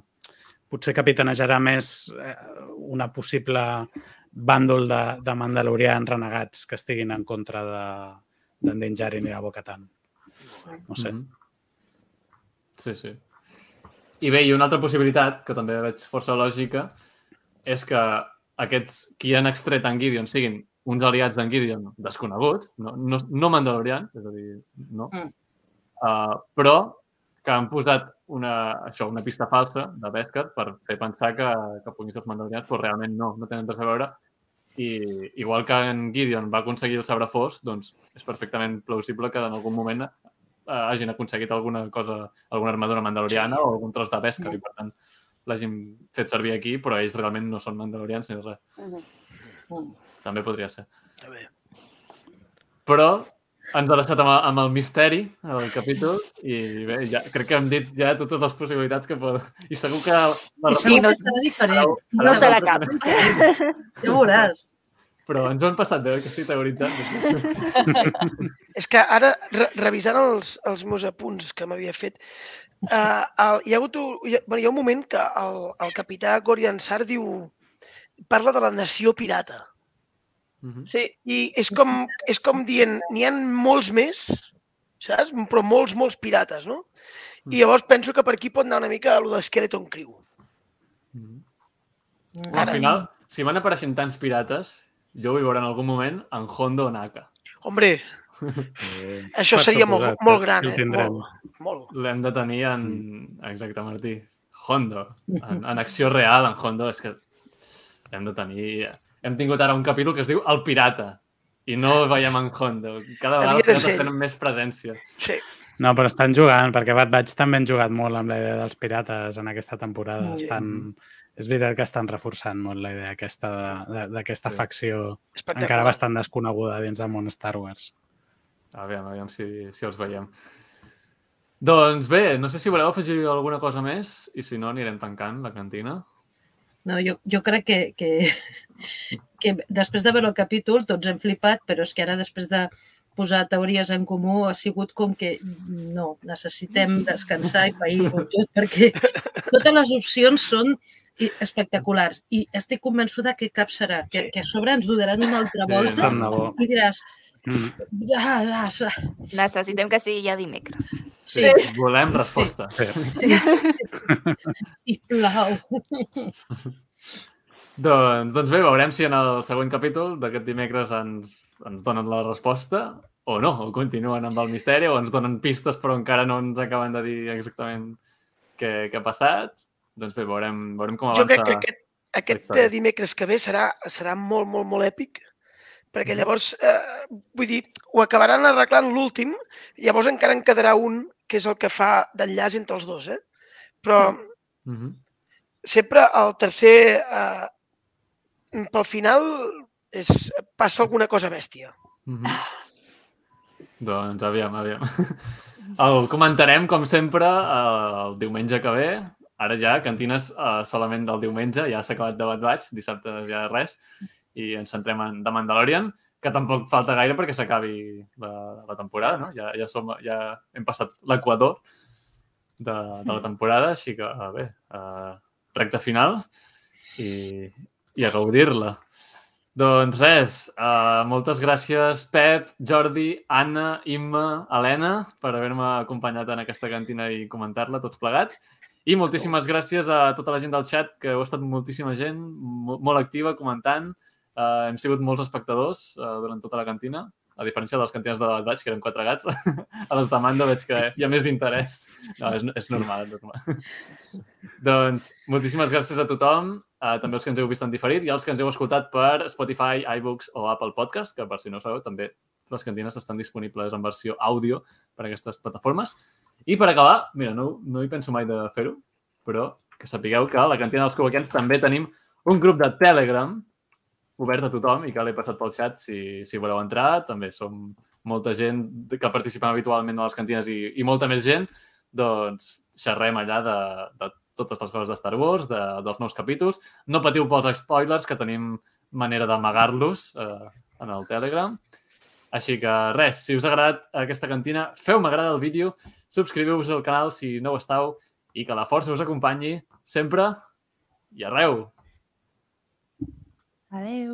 Potser capitanejarà més eh, una possible bàndol de, de mandalorians renegats que estiguin en contra de d'en Din Djarin i de Bo-Katan. No sé. Mhm. Sí, sí. I bé, i una altra possibilitat, que també veig força lògica, és que aquests qui han extret en Gideon siguin uns aliats d'en Gideon desconeguts, no, no, no mandalorians, és a dir, no, Mm. uh, però que han posat una, això, una pista falsa de Beskar per fer pensar que, que puguin ser els mandalorians, però realment no, no tenen res a veure. I igual que en Gideon va aconseguir el sabre fos, doncs és perfectament plausible que en algun moment eh, hagin aconseguit alguna cosa, alguna armadura mandaloriana o algun tros de pesca i per tant l'hagin fet servir aquí, però ells realment no són mandalorians ni res. Mhm. També podria ser. Però ens ha deixat amb, amb el misteri el capítol i bé, ja, crec que hem dit ja totes les possibilitats que pot... I segur que... La... I segur no- que serà diferent. No Ara- serà cap. Ja ho veuràs. Però ens ho hem passat bé, que sí, teoritzant. (laughs) És que ara, re revisant els, els meus apunts que m'havia fet, uh, el, hi, ha hagut, un- hi, ha, bueno, hi ha un moment que el, el capità Gorian Sar diu parla de la nació pirata. Mhm. Sí, I és com, és com dient, n'hi ha molts més, saps? Però molts, molts pirates, no? I llavors penso que per aquí pot anar una mica a lo de Skeleton Crew. Mhm. Mm. Al final, si van apareixent tants pirates, jo vull veure en algun moment en Hondo o Naka. Hombre, Eh, això seria molt, molt gran, el eh? tindrem. Molt, molt. L'hem de tenir en... Exacte, Martí. Hondo. En, en acció real, en Hondo, és que hem de tenir... Hem tingut ara un capítol que es diu El Pirata i no el veiem en Hondo. Cada vegada els pirates tenen més presència. Sí. No, però estan jugant, perquè Bad Batch també han jugat molt amb la idea dels pirates en aquesta temporada. Molt. Estan... És veritat que estan reforçant molt la idea aquesta d'aquesta Sí. facció encara bastant desconeguda dins del món Star Wars. Aviam, aviam si, si els veiem. Doncs bé, no sé si voleu afegir alguna cosa més i si no anirem tancant la cantina. No, jo, jo crec que, que, (laughs) que després de veure el capítol tots hem flipat, però és que ara després de posar teories en comú ha sigut com que no, necessitem descansar i pair-ho (laughs) tot, perquè totes les opcions són espectaculars i estic convençuda que cap serà, que, que a sobre ens donaran una altra Sí, volta bo. i diràs, Mm. ah, ah, Necessitem que sigui ja dimecres. sí, Volem resposta. Sí. sí, sisplau. Doncs, doncs bé, veurem si en el següent capítol d'aquest dimecres ens, ens donen la resposta o no, o continuen amb el misteri o ens donen pistes però encara no ens acaben de dir exactament què, què ha passat. Doncs bé, veurem, veurem com Jo crec avança. que aquest, aquest dimecres que ve serà, serà molt, molt, molt èpic, perquè llavors, eh, vull dir, ho acabaran arreglant l'últim, llavors encara en quedarà un, que és el que fa d'enllaç entre els dos, eh? Però Mhm. sempre el tercer, eh, pel final, és, passa alguna cosa bèstia. Mhm. Doncs aviam, aviam. El comentarem, com sempre, eh, el diumenge que ve. Ara ja, cantines uh, solament del diumenge, ja s'ha acabat de Bad Batch, dissabte ja res, i ens centrem en The Mandalorian, que tampoc falta gaire perquè s'acabi la, la temporada, no? Ja, ja, som, ja hem passat l'equador de, de la temporada, així que, bé, uh, recta final i, i a gaudir-la. Doncs res, uh, moltes gràcies Pep, Jordi, Anna, Imma, Helena per haver-me acompanyat en aquesta cantina i comentar-la tots plegats. I moltíssimes gràcies a tota la gent del chat, que heu estat moltíssima gent, mo- molt activa, comentant. Uh, hem sigut molts espectadors uh, durant tota la cantina, a diferència de les cantines de Batch, que érem quatre gats. (laughs) a les de Mando veig que hi ha més interès. No, és, és normal, és normal. (laughs) doncs, moltíssimes gràcies a tothom, uh, també els que ens heu vist en diferit i els que ens heu escoltat per Spotify, iBooks o Apple Podcast, que per si no ho sabeu, també les cantines estan disponibles en versió àudio per a aquestes plataformes. I per acabar, mira, no, no hi penso mai de fer-ho, però que sapigueu que a la cantina dels Covaquens també tenim un grup de Telegram obert a tothom i que l'he passat pel xat si, si voleu entrar. També som molta gent que participem habitualment a les cantines i, i molta més gent, doncs xerrem allà de, de totes les coses de Star Wars, de, dels nous capítols. No patiu pels spoilers, que tenim manera d'amagar-los eh, en el Telegram. Així que res, si us ha agradat aquesta cantina, feu-me agrada el vídeo, subscriviu-vos al canal si no ho estàu i que la força us acompanyi sempre i arreu. Adéu.